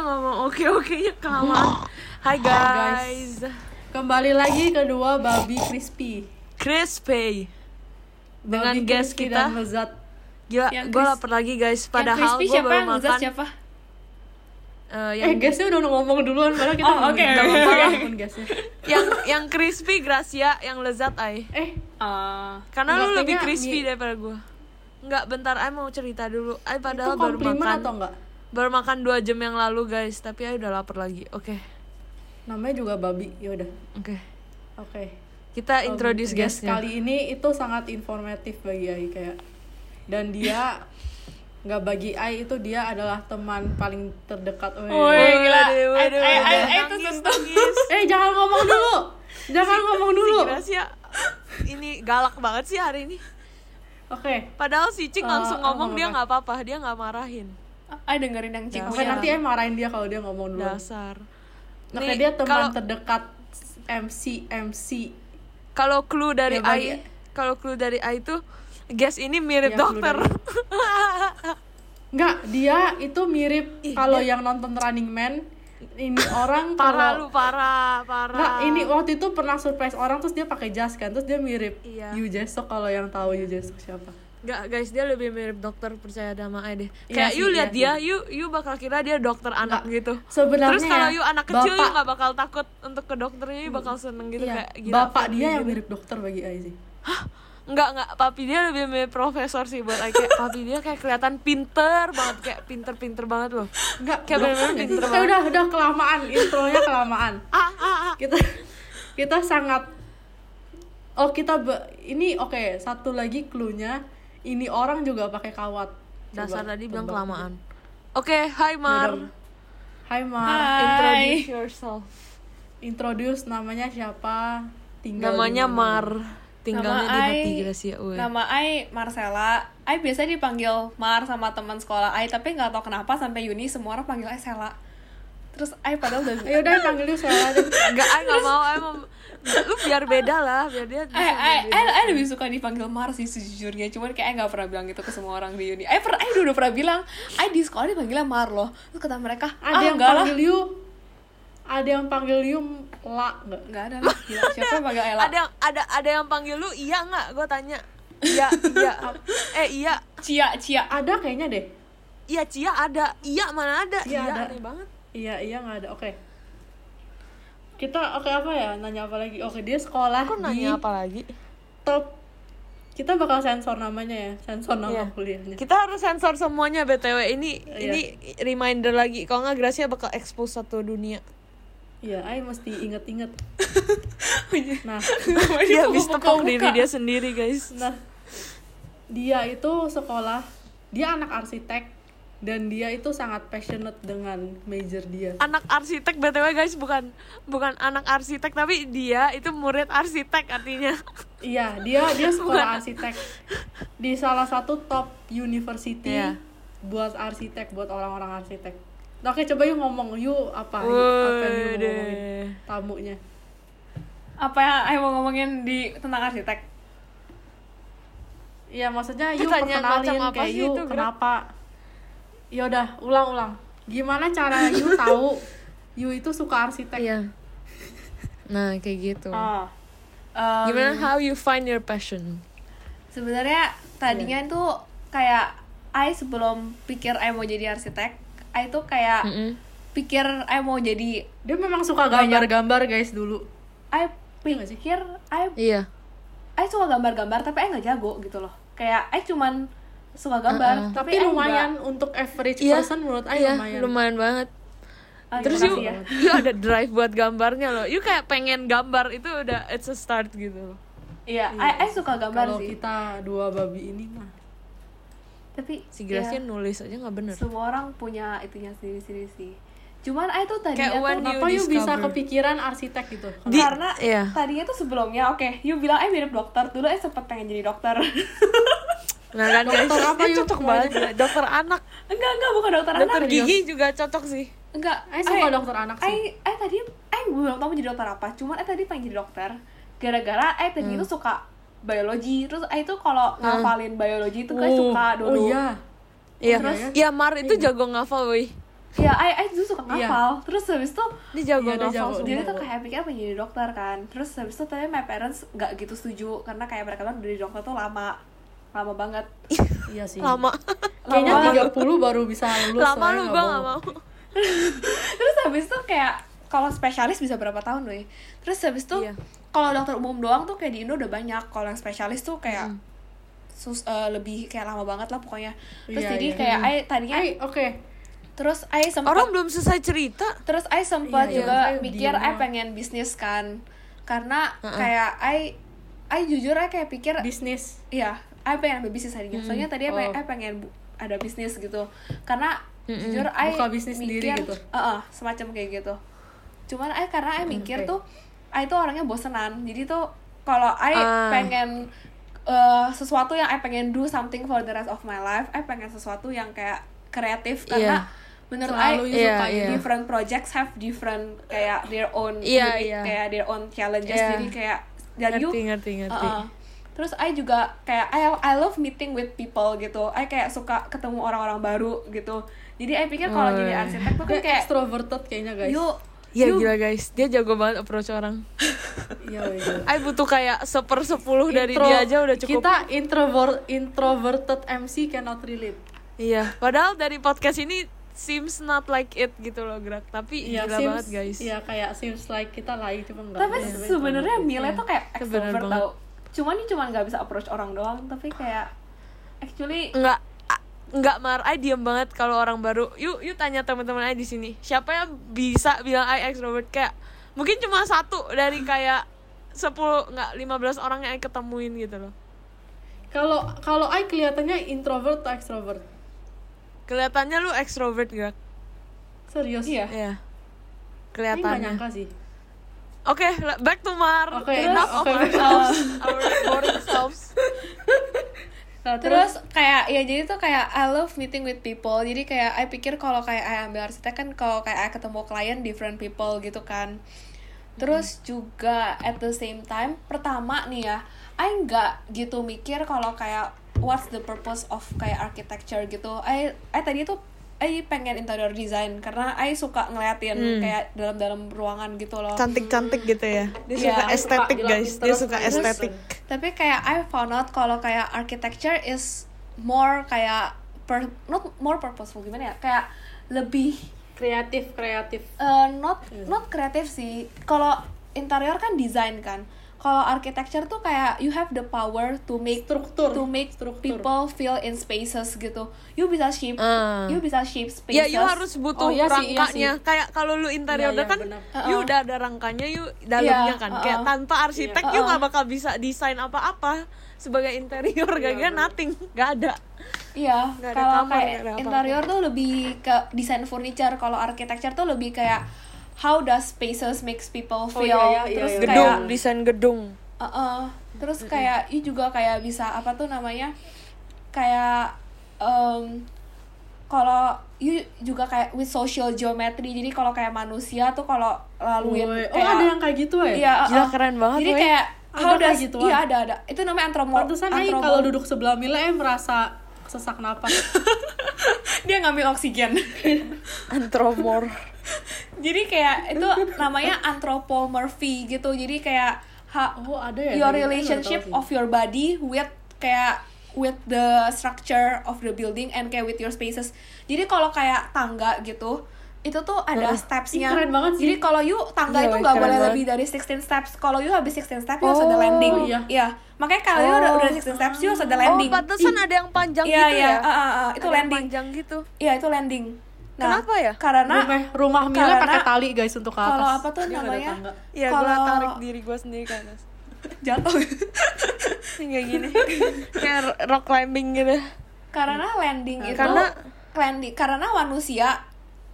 ngomong oke oke nya kelamaan. Hai guys. Kembali lagi kedua babi crispy. Crispy. Dengan Babi guest crispy kita. dan lezat. Gila, gue lapar lagi guys. Padahal gue baru yang makan. siapa eh, Eh, yang, guestnya udah ngomong duluan, padahal kita Oh, ngomong oke, oke. walaupun guestnya. yang yang crispy Gracia, yang lezat ay. Eh, Ah, Karena lu lebih crispy mi- daripada gue. Enggak, bentar ay mau cerita dulu. Ay itu padahal baru komplimen makan. atau enggak? Baru makan dua jam yang lalu guys, tapi ay udah lapar lagi. Oke, Namanya juga babi. Yaudah. oke. Oke. Kita Um, introduce guest guestnya. kali ini itu sangat informatif bagi Ai kayak dan dia nggak bagi Ai itu dia adalah teman paling terdekat. Woi, gila. Waduh, Ai- itu nangis. eh jangan ngomong dulu jangan ngomong dulu Si Gracia ini galak banget sih hari ini. oke Padahal si Cing Eh, langsung apa, ngomong apa, dia nggak apa-apa, dia nggak marahin. Ai dengerin yang cik oke Iya. nanti Ai marahin dia kalau dia ngomong dulu Dasar. Nih, dia teman kalau- terdekat MC MC Kalau clue dari Ya, bagi- Ai, kalau clue dari Ai itu guest ini mirip Ya, dokter. Enggak, dia itu mirip kalau yang nonton Running Man ini orang parah kalau lu, parah, parah. Enggak, ini waktu itu pernah surprise orang terus dia pakai jas kan, terus dia mirip Iya. Yu Jesok kalau yang tahu Yu Jesok siapa. Enggak guys, dia lebih mirip dokter percaya sama Ai deh. Iya Kayak sih, you lihat iya dia, you you bakal kira dia dokter anak Nggak, gitu. Sebenarnya Terus kalau you anak kecil you bapak- nggak bakal takut untuk ke dokternya, you bakal seneng gitu iya, kayak gila, bapak dia yang gitu. mirip dokter bagi Ai sih. Enggak, enggak, papi dia lebih mirip profesor sih buat Ai kayak papi dia kayak kelihatan pinter banget kayak pinter-pinter banget loh. Enggak, Kayak sih? pinter Eh, banget. udah udah kelamaan intronya kelamaan. Ah, ah, ah. Kita kita sangat Oh, kita be- ini oke, satu lagi clue-nya ini orang juga pakai kawat. Dasar Coba tadi bilang kelamaan. Oke, hai Mar. Yaudah. Hai Mar. Hai. Introduce yourself. Introduce namanya siapa? Tinggal Namanya di mana? Mar. Tinggalnya Nama di hati Gracia. Uwe. Nama Ai Marcella. Ai biasa dipanggil Mar sama teman sekolah Ai, tapi nggak tahu kenapa sampai Yuni semua orang panggil Ai Sela. Terus Ai padahal udah Ayo udah panggil lu Sela deh. Enggak, Ai nggak mau. Ai mau lu biar beda lah, biar dia Ai, beda. Ai, Ai lebih suka dipanggil Mar sih sejujurnya Cuman kayak Ai gak pernah bilang gitu ke semua orang di uni Ai, per, Ai udah, udah pernah bilang Ai di sekolah dipanggilnya Mar loh Terus kata mereka Ada ah, yang enggak lah panggil you ada yang panggil you la nggak? Enggak ada lah Gila, Siapa yang panggil Ella? Ada yang ada ada yang panggil lu iya nggak? Gue tanya. Iya, iya. Eh iya, Cia, Cia Ada kayaknya deh. iya Cia ada. Iya mana ada? Iya, Iya, ada. aneh banget. Iya iya nggak ada. Oke. Kita oke apa ya? Nanya apa lagi? Oke dia sekolah Kok di nanya apa lagi? top. Kita bakal sensor namanya ya, sensor nama Iya. kuliahnya. Kita harus sensor semuanya BTW. Ini Iya. ini reminder lagi. Kalau nggak Gracia bakal expose satu dunia. Iya, Ai mesti inget-inget. nah, Dia habis buka-buka. diri dia sendiri, guys. nah dia itu sekolah, dia anak arsitek dan dia itu sangat passionate dengan major dia. Anak arsitek BTW guys, bukan bukan anak arsitek tapi dia itu murid arsitek artinya. Iya, dia dia sekolah arsitek di salah satu top university Iya. buat arsitek, buat orang-orang arsitek. Oke, coba yuk ngomong yuk apa yuk, apa yang yuk mau ngomongin tamunya. Apa yang Ai mau ngomongin di tentang arsitek? Iya, maksudnya yuk Pertanyaan perkenalin macam apa kayak sih yuk itu, Greg? Ya udah, ulang-ulang. Gimana cara yuk tahu yuk itu suka arsitek? Iya. Nah, kayak gitu. Oh Em, Gimana how you find your passion? sebenarnya tadinya Iya. itu kayak Ai sebelum pikir Ai mau jadi arsitek Ai tuh kayak Mm-mm. pikir Ai mau jadi Dia memang suka gambar-gambar guys dulu. Ai Iya pikir Ai Iya. Ai suka gambar-gambar tapi Ai nggak jago gitu loh kayak Ai cuman suka gambar Uh-uh. Tapi, Ai lumayan untuk average Iya. person menurut Ai Iya, lumayan. lumayan banget. Ah, Terus terima you, kasih ya. you ada drive buat gambarnya loh. You kayak pengen gambar itu udah it's a start gitu. iya Iya. Ai, Ai suka gambar Kalau sih kita dua babi ini mah tapi Si Gracia ya, nulis aja nggak bener. semua orang punya itunya sendiri-sendiri sih cuman Ai tuh Kayak tadinya tuh you Kenapa yuk bisa kepikiran arsitek gitu? Di- karena iya. tadinya tuh sebelumnya oke you bilang Ai mirip dokter dulu Ai sempet pengen jadi dokter Nah kan guys, Dokter apa eh, yuk cocok banget. Dokter anak, enggak enggak bukan dokter dokter anak gigi juga cocok sih. enggak Ai suka dokter anak sih. Ai tadi Ai belum tahu mau jadi dokter apa cuman Ai tadi pengen jadi dokter gara-gara Ai tadi Hmm. itu suka biologi terus Ai tuh kalau ngafalin biologi itu Ai Oh, suka dulu Oh iya. Iya, Terus? iya Mar itu jago ngafal, woi. ya I I dulu suka Iya. ngafal terus habis itu Dia jago Iya, dia ngafal jago. tuh kayak pikir pengen jadi dokter kan terus habis itu tapi my parents nggak gitu setuju karena kayak mereka bilang dari dokter tuh lama lama banget iya sih lama kayaknya Lama. 30 baru bisa lulus lama lu nggak gue bohong. gak mau terus habis itu kayak kalau spesialis bisa berapa tahun loh terus habis itu Iya. kalau dokter umum doang tuh kayak di Indo udah banyak kalau yang spesialis tuh kayak sus eh, lebih kayak lama banget lah pokoknya terus Iya, jadi iya. kayak I tadinya Ay, oke terus I sempat orang belum selesai cerita terus I sempat Iya, iya. juga I mikir I doang. pengen bisnis kan karena Uh-uh. kayak I I jujur I kayak pikir bisnis iya I pengen ambil bisnis tadinya soalnya tadi I, pengen, Oh. I pengen bu- ada bisnis gitu karena Mm-mm. jujur I Buka bisnis sendiri mikir gitu? uh-uh, semacam kayak gitu cuman I karena I mikir oke. tuh I tuh orangnya bosenan jadi tuh kalau I Ah. pengen uh, sesuatu yang I pengen do something for the rest of my life I pengen sesuatu yang kayak kreatif karena menurut Selalu I Iya, iya. gitu. different projects have different kayak their own Iya, unique, iya. kayak their own challenges Iya. jadi kayak dan you ngerti ngerti ngerti Uh-uh. Terus I juga kayak I I love meeting with people gitu. I kayak suka ketemu orang-orang baru gitu. Jadi I pikir kalau Oh, jadi iya. arsitek tuh kan kayak extroverted kayaknya guys you Iya gila guys, dia jago banget approach orang. iya iya I butuh kayak seper sepuluh dari dia aja udah cukup. kita introvert introverted MC cannot relate Iya, padahal dari podcast ini seems not like it gitu loh gerak, tapi Iya, gila seems- banget guys. Iya, kayak seems like kita lain cuma enggak. tapi sebenarnya. Mila tuh kayak extrovert tau. Cuman ini cuma nggak bisa approach orang doang, tapi kayak actually Enggak a- enggak mar, I diem banget kalau orang baru. Yuk, yuk tanya teman-teman I di sini. Siapa yang bisa bilang I extrovert kayak mungkin cuma satu dari kayak 10 enggak 15 orang yang I ketemuin gitu loh. Kalau kalau I kelihatannya introvert atau extrovert? Kelihatannya lu extrovert gerak. Serius? iya. Iya. I nggak Kelihatannya. nyangka sih. Oke, le- back to Mar. Oke, Enough of oke. ourselves, our boring selves. Nah, Terus kayak ya jadi tuh kayak I love meeting with people. Jadi kayak I pikir kalau kayak I ambil arsitek kan kalau kayak I ketemu klien different people gitu kan. Terus juga at the same time pertama nih ya, I nggak gitu mikir kalau kayak what's the purpose of kayak architecture gitu. I I tadi tuh I pengen interior design karena I suka ngeliatin Hmm. kayak dalam-dalam ruangan gitu loh. Cantik-cantik gitu ya. Dia Iya, suka estetik guys. Dia suka estetik. tapi kayak I found out kalau kayak architecture is more kayak per, not more purposeful gimana ya kayak lebih kreatif kreatif. uh, not not kreatif sih kalau interior kan desain kan kalau architecture tuh kayak you have the power to make Struktur. to make Struktur. people feel in spaces gitu you bisa shape Ah. you bisa shape spaces Ya, you harus butuh Oh, iya sih, iya rangkanya. Kayak kalau lu interior Iya, iya, kan, benar. you udah ada rangkanya, you dalamnya Iya, kan. uh-uh. Kayak tanpa arsitek, Iya. you Uh-uh. nggak bakal bisa desain apa-apa sebagai interior. Iya, Gak benar. nothing, gak ada. Iya, kalau kayak ada apa-apa. interior tuh lebih ke desain furniture, kalau architecture tuh lebih kayak how does spaces makes people Oh, feel. iya, iya, terus iya, iya. Gedung, kayak desain gedung. uh-uh. terus kayak you juga kayak bisa apa tuh namanya? Kayak um, kalau you juga kayak with social geometry. Jadi kalau kayak manusia tuh kalau laluin Oh, kayak ada yang kayak gitu ya? Iya, Gila, uh-uh. keren banget, Jadi kayak Ada how does gituan? Iya, ada ada. Itu namanya antromo Pantesan Ai antromo- kalau duduk sebelah Mila eh merasa sesak napas. dia ngambil oksigen. Antromor. jadi kayak itu namanya anthropomorphy gitu jadi kayak ha, Oh, ada ya? your relationship aku nggak tahu of your body with kayak with the structure of the building and kayak with your spaces jadi kalau kayak tangga gitu itu tuh ada Heeh. stepsnya Ih, keren banget sih. jadi kalau you tangga Iya, itu nggak boleh banget. lebih dari 16 steps kalau you habis 16 steps you harus ada Oh, landing iya. makanya kalau you udah, Oh. udah 16 steps you harus ada landing Oh, pantesan ada yang panjang Iya, gitu iya, ya. ah, ah, ah, itu Ada yang landing. panjang gitu. iya itu landing Kenapa ya? karena rumah rumah Mila karena- pakai tali guys untuk ke atas. kalau apa tuh Dia namanya? Iya, Kalau- tarik diri gue sendiri ke atas. jatuh Kayak gini. Kayak rock climbing gitu. karena landing itu Karena- landing karena manusia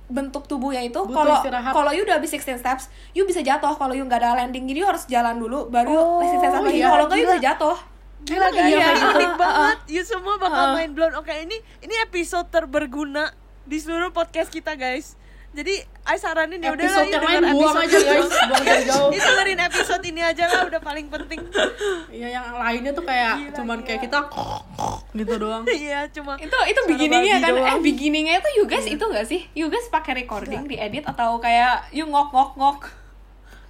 bentuk tubuhnya itu kalau kalau you udah habis 16 steps you bisa jatuh kalau you nggak ada landing jadi you harus jalan dulu baru Oh, 16 steps lagi iya, kalau nggak you gila. bisa jatuh Gila guys, iya, ini iya, unik iya. banget. You semua bakal Uh. mind blown. Oke, ini ini episode terberguna di seluruh podcast kita, guys. Jadi I saranin ya udah episode yang lain buang aja guys buang jauh-jauh Itu dengerin episode ini aja lah udah paling penting. Iya yang lainnya tuh kayak Gila, cuman gila. kayak kita gitu doang. Iya, cuma itu itu beginningnya kan eh doang. beginningnya itu you guys itu gak sih you guys pakai recording diedit atau kayak you ngok ngok ngok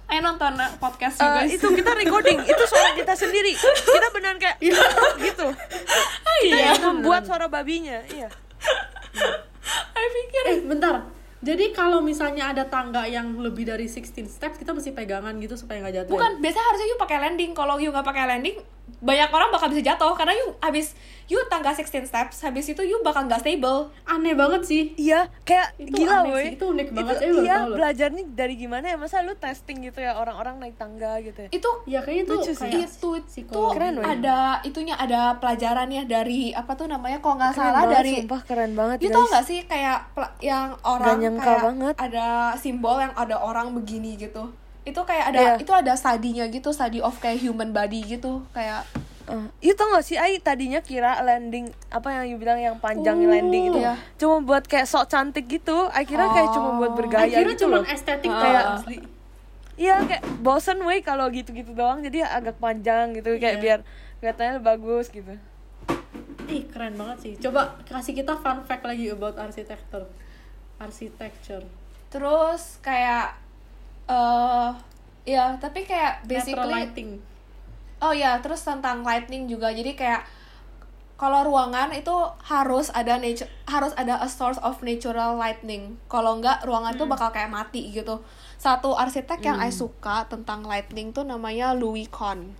Ayo nonton podcast Eh, guys itu kita recording, itu suara kita sendiri. Kita beneran kayak gitu. Kita iya yang membuat suara babinya, iya. I pikir Eh bentar. Jadi kalau misalnya ada tangga yang lebih dari 16 steps kita mesti pegangan gitu supaya nggak jatuh. bukan biasanya harusnya you pakai landing kalau you nggak pakai landing banyak orang bakal bisa jatuh karena you habis you tangga 16 steps habis itu you bakal nggak stable Aneh banget sih. Iya, kayak Itu gila woi. sih, itu unik banget, Itu, eh, iya, belajarnya dari gimana ya? Masa lu testing gitu ya orang-orang naik tangga gitu ya? itu Ya kayaknya itu Lucu sih. kayak itu itu. Keren, woy. ada itunya ada pelajarannya dari apa tuh namanya kalau nggak salah banget, dari sumpah keren banget You guys. tau gak sih kayak yang orang nyangka kayak banget. ada simbol yang ada orang begini gitu itu kayak ada Iya. itu ada study-nya gitu study of kayak human body gitu kayak Uh, you tau gak sih, Ai tadinya kira landing apa yang you bilang yang panjang Oh, landing itu iya. cuma buat kayak sok cantik gitu. I kira kayak cuma buat Oh. bergaya Akhirnya gitu cuma loh. estetik Ah. kayak. Iya kayak bosen weh kalau gitu-gitu doang jadi agak panjang gitu kayak Iya. biar kelihatannya bagus gitu. Ih keren banget sih. Coba kasih kita fun fact lagi about arsitektur. Architecture. terus kayak eh ya tapi kayak Natural basically lighting. oh ya terus tentang lightning juga. Jadi kayak kalau ruangan itu harus ada nature harus ada a source of natural lightning. Kalau enggak ruangan Hmm. tuh bakal kayak mati gitu. Satu arsitek yang I suka tentang lightning tuh namanya Louis Kahn.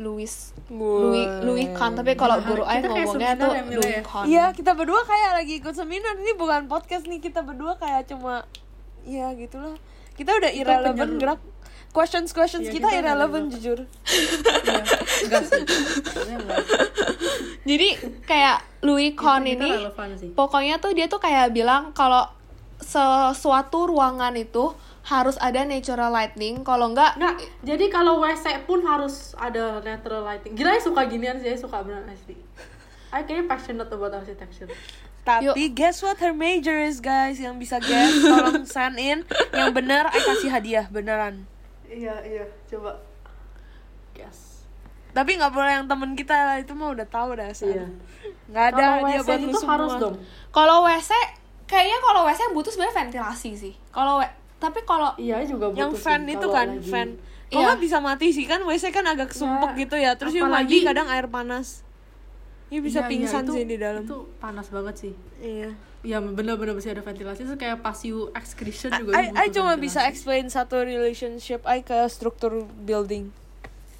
Louis Louis Louis Kahn. Tapi kalau Nah, guru I ngomongnya tuh ya, Louis ya? Kahn. Iya kita berdua kayak lagi ikut seminar. Ini bukan podcast nih kita berdua kayak cuma ya gitulah kita udah irrelevant gerak questions questions Iya, kita, kita irrelevant jujur Iya, enggak sih. Jadi kayak Louis Kahn Kita ini sih. pokoknya tuh dia tuh kayak bilang kalau sesuatu ruangan itu harus ada natural lighting kalau enggak Nggak, jadi kalau WC pun harus ada natural lighting. Gila ya suka ginian sih, suka beneran asli. I kayaknya passionate about architecture. Tapi guess what her major is guys yang bisa guess tolong send in yang benar I kasih hadiah beneran Iya, iya, coba. Yes. tapi nggak boleh yang temen kita lah itu mah udah tahu dah. Iya. nggak ada Kalau hadiah WC buat lu itu semua harus dong. kalau WC kayaknya kalau WC yang butuh sebenarnya ventilasi sih kalau W- tapi kalau Iya juga butuh yang fan itu kan lagi- fan Iya. Kok nggak bisa mati sih kan WC kan agak sumpek gitu ya terus yang mandi kadang air panas Ini bisa Iya, iya, pingsan itu- sih di dalam Itu panas banget sih. iya Iya bener-bener mesti ada ventilasi Terus kayak pas you excretion juga I, you I cuma ventilasi. bisa explain satu relationship I ke struktur building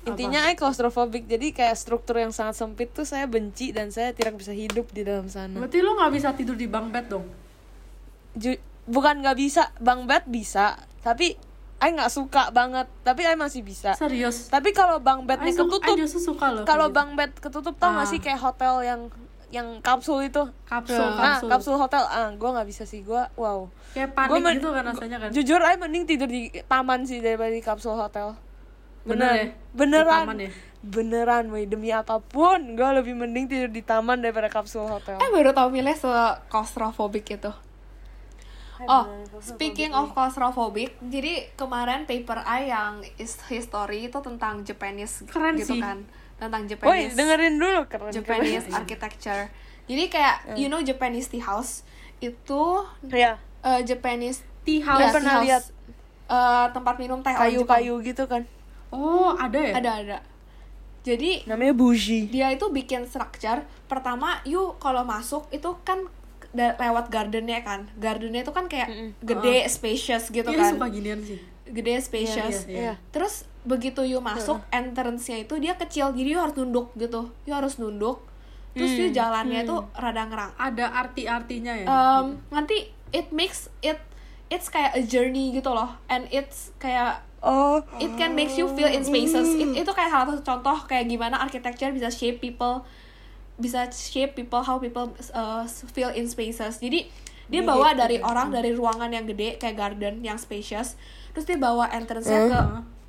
intinya I claustrophobic jadi kayak struktur yang sangat sempit tuh saya benci dan saya tidak bisa hidup di dalam sana Berarti lu gak bisa tidur di bunk bed dong? Ju- bukan nggak bisa bang bed bisa tapi I nggak suka banget tapi I masih bisa Serius? tapi kalau bang bednya I su- ketutup I justru suka loh kalau kayak bang bed ketutup tau gak Ah. sih kayak hotel yang yang kapsul itu gitu. kapsul, nah kapsul. kapsul hotel ah gue nggak bisa sih gue wow Kayak Gua panik men- gitu kan rasanya kan jujur I mending tidur di taman sih daripada di kapsul hotel Bener ya? Di beneran taman ya? beneran woi demi apa pun gue lebih mending tidur di taman daripada kapsul hotel eh baru tahu milih se claustrophobic itu Oh, speaking of claustrophobic, jadi kemarin paper I yang is history itu tentang Japanese Keren gitu sih. kan, tentang woi Japanese dengerin dulu keren Japanese keren. architecture. Jadi kayak you know Japanese tea house itu ya uh, Japanese Tea house Gak pernah tea house. lihat. Uh, tempat minum teh kayu-kayu gitu kan Oh ada ya? Ada ada. Jadi namanya bougie dia itu bikin structure pertama you kalau masuk itu kan lewat gardennya kan. Gardennya itu kan kayak gede spacious gitu Iya kan. suka ginian sih. Gede spacious. Iya, iya, iya. terus begitu you masuk entrance-nya itu dia kecil jadi you harus nunduk gitu. You harus nunduk. Terus you jalannya itu rada ngerang. Ada arti-artinya ya? um, nanti it makes it it's kayak a journey gitu loh. And it's kayak oh. it can makes you feel in spaces. It- itu kayak salah satu contoh kayak gimana architecture bisa shape people bisa shape people how people uh, feel in spaces jadi dia bawa dari orang dari ruangan yang gede kayak garden yang spacious terus dia bawa entrance-nya ke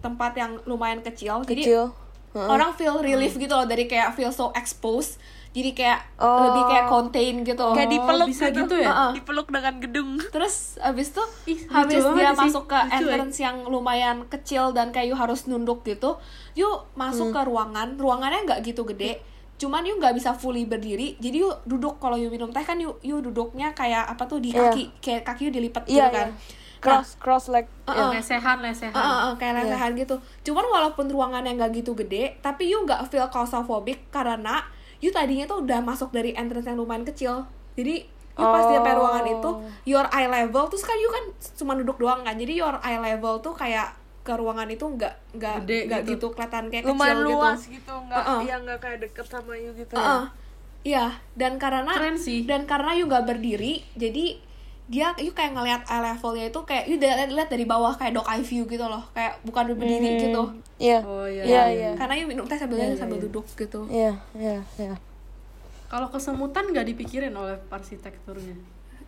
tempat yang lumayan kecil, jadi kecil orang feel relief gitu loh dari kayak feel so exposed jadi kayak Oh. lebih kayak contain gitu Kayak dipeluk bisa gitu ya? Heeh. Dipeluk dengan gedung. Terus abis itu Ih, habis dia sih. masuk ke Lucu, eh. entrance yang lumayan kecil dan kayak you harus nunduk gitu, you masuk ke ruangan, ruangannya nggak gitu gede, cuman you nggak bisa fully berdiri, jadi you duduk kalau you minum teh kan you you duduknya kayak apa tuh di Iya. kaki, kayak kaki you dilipat gitu Iya, kan. iya. Cross cross leg. Heeh. lesehan lesehan Heeh, heeh, kayak lesehan gitu. Cuman walaupun ruangannya nggak gitu gede, tapi you nggak feel claustrophobic karena you tadinya tuh udah masuk dari entrance yang lumayan kecil. Jadi you pas di sampai ruangan itu, your eye level terus kan you kan cuma duduk doang kan. Jadi your eye level tuh kayak ke ruangan itu nggak nggak nggak gitu. gitu kelihatan kayak Lumayan kecil luas gitu. gitu, nggak Heeh. ya nggak kayak deket sama you gitu. Heeh. ya. Iya, dan karena Keren sih. dan karena you nggak berdiri, jadi dia you kayak ngelihat eye levelnya itu kayak you lihat lihat dari bawah kayak dog eye view gitu loh, kayak bukan berdiri gitu. Iya. oh iya Iya, iya. karena you minum teh sambil Iya, iya, sambil iya. duduk gitu Iya, iya, iya. kalau kesemutan nggak dipikirin oleh arsitekturnya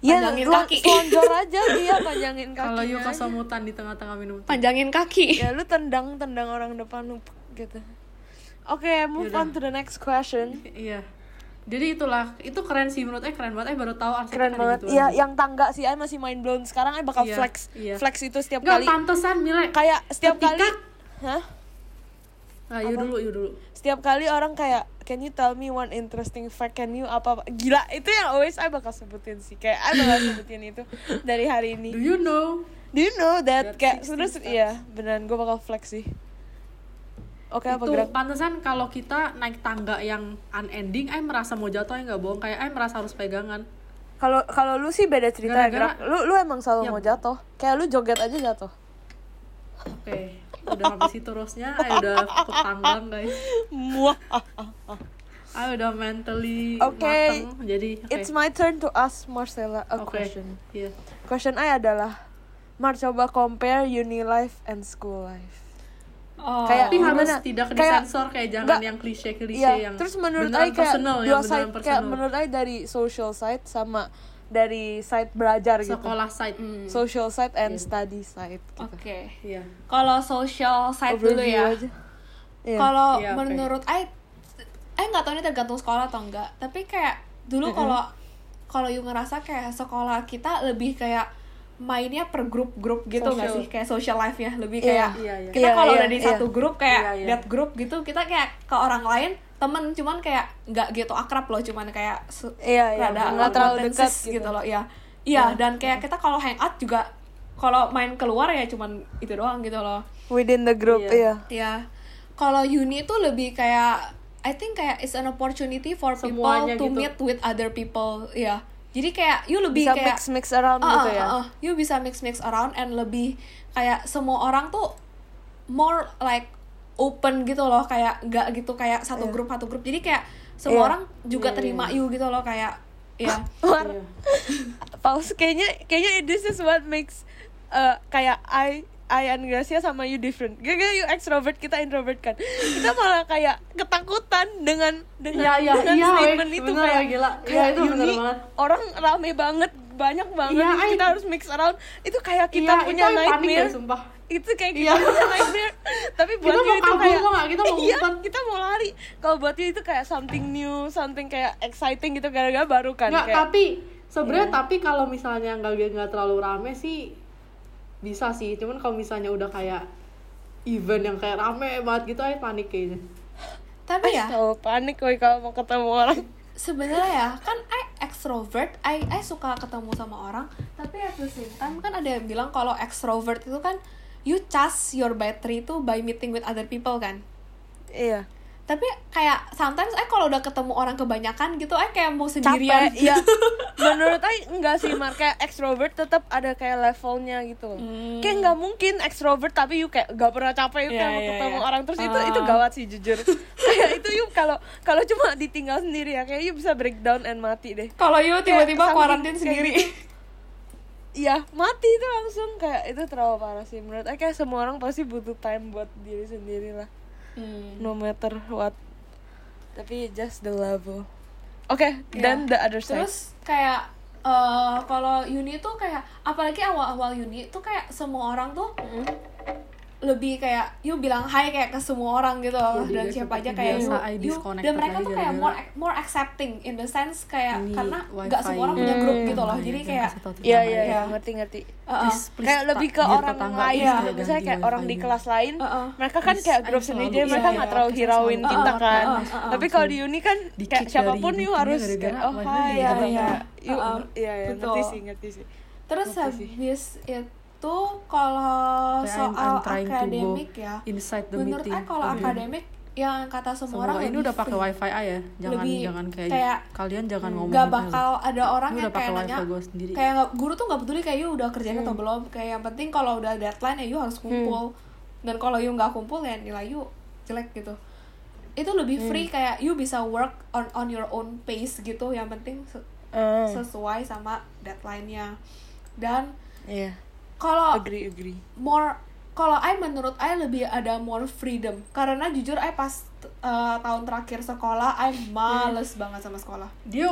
Iya, Panjangin lo- kaki. selonjor aja dia panjangin kaki. kalau yuk kesemutan di tengah-tengah minum teh panjangin kaki Ya lu tendang tendang orang depan lu gitu. Oke, move Yaudah. on to the next question. iya jadi itulah itu keren sih menurut eh keren banget eh baru tahu arsitek Keren banget. Iya, yang tangga sih I masih mind blown. Sekarang I bakal Iya, flex. iya. Flex itu setiap Nggak, kali. pantesan Mile Kayak setiap Ketika- kali Hah? nah, yuk dulu yuk dulu Setiap kali orang kayak Can you tell me one interesting fact? Can you apa, apa? Gila, itu yang always I bakal sebutin sih Kayak I bakal sebutin itu dari hari ini do you know Do you know that That kayak 16 terus iya beneran gue bakal flex sih. Oke apa itu gerak? pantesan kalau kita naik tangga yang unending eh merasa mau jatuh ya nggak bohong kayak eh merasa harus pegangan Kalau kalau lu sih beda cerita ya Gara-gara- gerak. Lu lu emang selalu Ya. mau jatuh. Kayak lu joget aja jatuh. oke udah sampai situ terusnya eh udah ke tanggang guys Muah. ah udah mentally Oke. mateng jadi oke It's my turn to ask Marcella a Oke. question. Iya. Question I adalah Mar coba compare uni life and school life. oh Kayak tapi harus gimana? tidak Kayak- disensor kayak jangan Nggak. yang klise klise Iya, yang terus menurut beneran I kayak personal, dua side kayak personal. menurut I dari social side sama dari side belajar gitu. sekolah side Hmm. Social side and Iya. study side gitu. oke iya kalau social side dulu Overview ya aja. Iya. kalau Iya, oke. menurut I I nggak tahu ini tergantung sekolah atau enggak tapi kayak dulu kalau kalau you ngerasa kayak sekolah kita lebih kayak mainnya per grup-grup gitu nggak sih kayak social life ya lebih Iya. kayak Iya, iya. kita Iya, kalau iya, udah di iya. satu grup kayak Iya, iya. lihat grup gitu kita kayak ke orang lain temen cuman kayak nggak gitu akrab loh cuman kayak se- Iya, iya, rada nggak terlalu dekat gitu. loh ya iya dan kayak kita kalau hangout juga kalau main keluar ya cuman itu doang gitu loh within the group Iya. iya. Ya, kalau uni tuh lebih kayak I think kayak it's an opportunity for people Semuanya to gitu. meet with other people. Ya, jadi kayak you lebih Bisa kayak mix mix around Ah, gitu ah, ya. ah. you bisa mix mix around and lebih kayak semua orang tuh more like open gitu loh kayak nggak gitu kayak satu Iya. grup satu grup jadi kayak semua Iya. orang juga Iya, terima iya. you gitu loh kayak ya Iya. pause kayaknya kayaknya this is what makes uh, kayak I I and Gracia sama you different. Gara-gara you extrovert, kita introvert kan. Kita malah kayak ketakutan dengan dengan, Iya, iya, dengan iya, statement weh. itu Bener, kayak gila. Iya, kayak itu bener banget. orang rame banget, banyak banget. Iya, terus kita harus mix around. Itu kayak kita Iya, punya itu panik nightmare. deh, sumpah. itu kayak Iya. kita punya nightmare tapi buat Kita mau itu kabur, kayak nggak? Kita mau iya kita mau lari kalau buat you itu kayak something new something kayak exciting gitu gara-gara baru kan Nggak, kayak tapi sebenarnya Iya. tapi kalau misalnya nggak nggak terlalu rame sih bisa sih cuman kalau misalnya udah kayak event yang kayak rame banget gitu aja panik kayaknya tapi ya panik woy kalau mau ketemu orang sebenarnya ya kan I extrovert I I suka ketemu sama orang tapi at the same time kan ada yang bilang kalau extrovert itu kan you charge your battery itu by meeting with other people kan? Iya tapi kayak sometimes I kalau udah ketemu orang kebanyakan gitu I kayak mau sendirian capek iya. Menurut saya enggak sih Mar. Kayak extrovert tetap ada kayak levelnya gitu. Hmm. kayak nggak mungkin extrovert tapi you kayak gak pernah capek you Iya, kayak mau iya, ketemu iya. orang. Terus itu Ah. itu gawat sih jujur. Kayak itu you kalau kalau cuma ditinggal sendiri ya kayak you bisa breakdown and mati deh. Kalau you tiba-tiba kuarantin sendiri. kayak Iya, mati itu langsung kayak itu terlalu parah sih menurut saya kayak semua orang pasti butuh time buat diri sendiri lah Hmm. no matter what tapi just the level oke Ya. then the other side terus kayak eh, kalau uni tuh kayak apalagi awal-awal uni tuh kayak semua orang tuh lebih kayak you bilang hai kayak ke semua orang gitu loh Jadi dan siapa aja kayak you, you dan mereka tuh kayak more more accepting in the sense kayak Ini karena nggak semua orang punya grup Hmm. gitu loh Iya, jadi kayak Iya tetangga iya ya. iya ngerti ngerti. Please, please, kayak lebih ke orang lain Iya. gitu. kayak Misalnya kayak orang di kelas lain, Uh-uh. mereka kan kayak grup sendiri, jadi iya, mereka iya, nggak terlalu hirauin kita Uh-uh, kan. Tapi kalau di uni kan kayak siapa pun you harus kayak oh ya Iya, iya. You, Uh-uh. iya iya Betul. ngerti sih ngerti sih. terus habis itu kalau Kayak I'm- soal akademik ya inside the menurut meeting. I kalau Oke. akademik yang kata semua semua orang ini lebih udah pakai wifi A ya jangan Lebih jangan kayak, kayak, kalian jangan ngomong nggak gitu. bakal ada orang yang kayak nanya kayak nggak- guru tuh nggak peduli kayak you udah kerjain Hmm. atau belum? Kayak yang penting kalau udah deadline ya you harus kumpul. Dan kalau you nggak kumpul ya nilai you jelek gitu. Itu lebih Hmm. free kayak you bisa work on on your own pace gitu. Yang penting se- Hmm. sesuai sama deadline-nya. Dan Iya. Kalau Agree agree. more kalau I menurut I lebih ada more freedom karena jujur I pas uh, tahun terakhir sekolah I males banget sama sekolah dia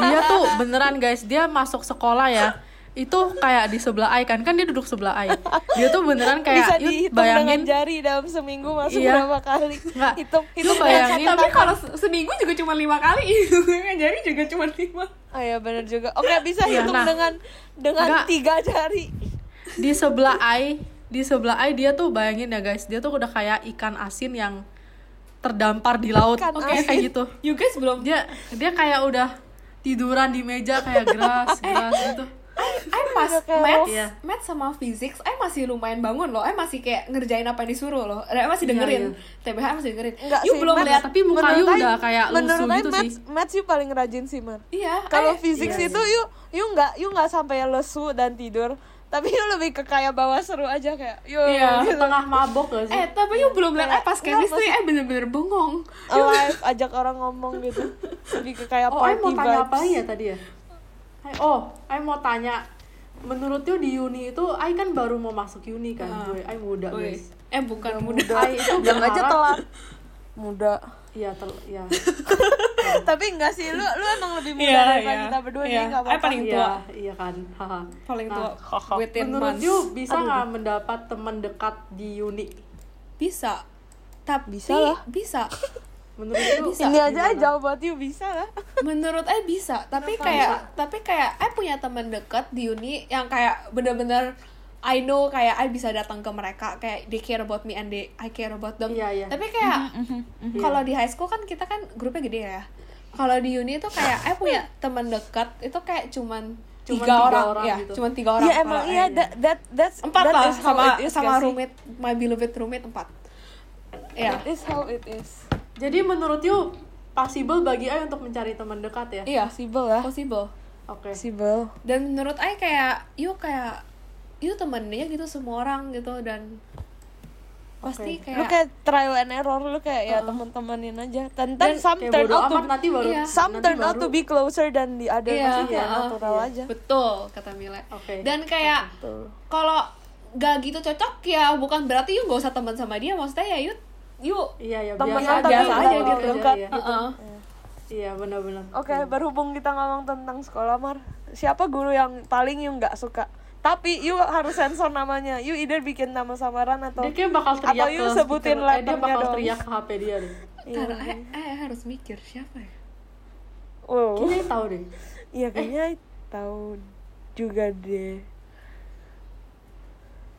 dia tuh beneran guys dia masuk sekolah ya itu kayak di sebelah Ai kan kan dia duduk sebelah Ai dia tuh beneran Bisa kayak yuk dihitung dengan bayangin jari dalam seminggu masuk Iya. berapa kali. Nggak, Hitung hitung bayangin tapi kalau se- seminggu juga cuma lima kali jadi juga cuma lima Oh iya benar juga. Oke bisa Iya, hitung nah. dengan dengan Nggak. tiga jari. Di sebelah Ai di sebelah Ai dia tuh bayangin ya guys dia tuh udah kayak ikan asin yang terdampar di laut oke asin. kayak gitu you guys belum dia dia kayak udah tiduran di meja kayak geras geras gitu I pas Udah kayak maths, Iya. maths sama physics, I masih lumayan bangun loh. I masih kayak ngerjain apa yang disuruh loh. I masih Iya, dengerin. iya. TBH I masih dengerin. Enggak you sih, belum lihat tapi muka you udah I- kayak lusuh I gitu maths, sih maths you paling rajin sih man. Iya. Kalau I- physics iya, itu you you nggak you nggak sampai lesu dan tidur. Tapi you lebih ke kayak bawa seru aja kayak yo Iya. gitu. tengah mabok gak sih Eh, tapi you belum lihat Kayak- pas enggak, chemistry, I bener-bener bengong. alive ajak orang ngomong gitu. Lebih ke kayak Oh, party mau tanya vibes. apa ya tadi ya? I- Oh, I mau tanya Menurut you di uni itu, I kan baru mau masuk uni kan, Ah. gue, I muda guys Eh, bukan muda. Muda. I itu Bilang aja telat. Muda. Iya, tel, ya. Tapi enggak sih, lu lu emang lebih muda Iya, daripada iya. kita berdua Iya. jadi enggak I apa-apa. paling tua. Iya, iya kan. Paling Nah, tua within Menurut months. you bisa nggak mendapat teman dekat di uni? Bisa. Tapi Bisa lah. bisa. Menurut you Bisa. Ini aja gimana? jauh buat you bisa lah. Menurut I bisa, tapi Kenapa kayak bisa? tapi kayak I punya teman dekat di uni yang kayak bener-bener I know kayak I bisa datang ke mereka kayak they care about me and they I care about them. Iya, iya. Tapi kayak Mm-hmm, kalau di high school kan kita kan grupnya gede ya. Kalau di uni tuh kayak I punya teman dekat itu kayak cuman Cuman tiga, tiga orang, orang ya, gitu. cuman tiga orang. Iya emang Kalau iya that that that's empat that lah sama it is sama roommate my beloved roommate empat. Iya. That is how it is. Jadi menurut you possible bagi I untuk mencari teman dekat ya? Iya, Possible lah. possible. Oke. Possible. dan menurut I kayak you kayak you temennya gitu semua orang gitu dan pasti Oke. Lu kayak kayak trial and error lu kayak ya Uh-uh. teman-temanin aja. Dan dan Dan some Kayak turn out to nanti baru Iya. some nanti turn out baru- to be closer than the other Iya, Maksudnya kayak uh-uh. natural Iya. aja. betul kata Mila Oke. dan kayak Betul. kalau gak gitu cocok ya bukan berarti you gak usah teman sama dia maksudnya ya you you Iya ya Temen biasa, yang biasa nggak aja gitu. dekat Iya, Heeh. iya benar-benar. Oke, berhubung kita ngomong tentang sekolah, Mar. Siapa guru yang paling you nggak suka? Tapi you harus sensor namanya. You either bikin nama samaran atau Dia kayak bakal teriak atau you ke sebutin eh, dia letternya bakal dong. teriak ke HP dia deh. Iya. Ntar, I, I harus mikir siapa ya Wow. Kayaknya dia tahu deh. Iya kayaknya tahu juga deh.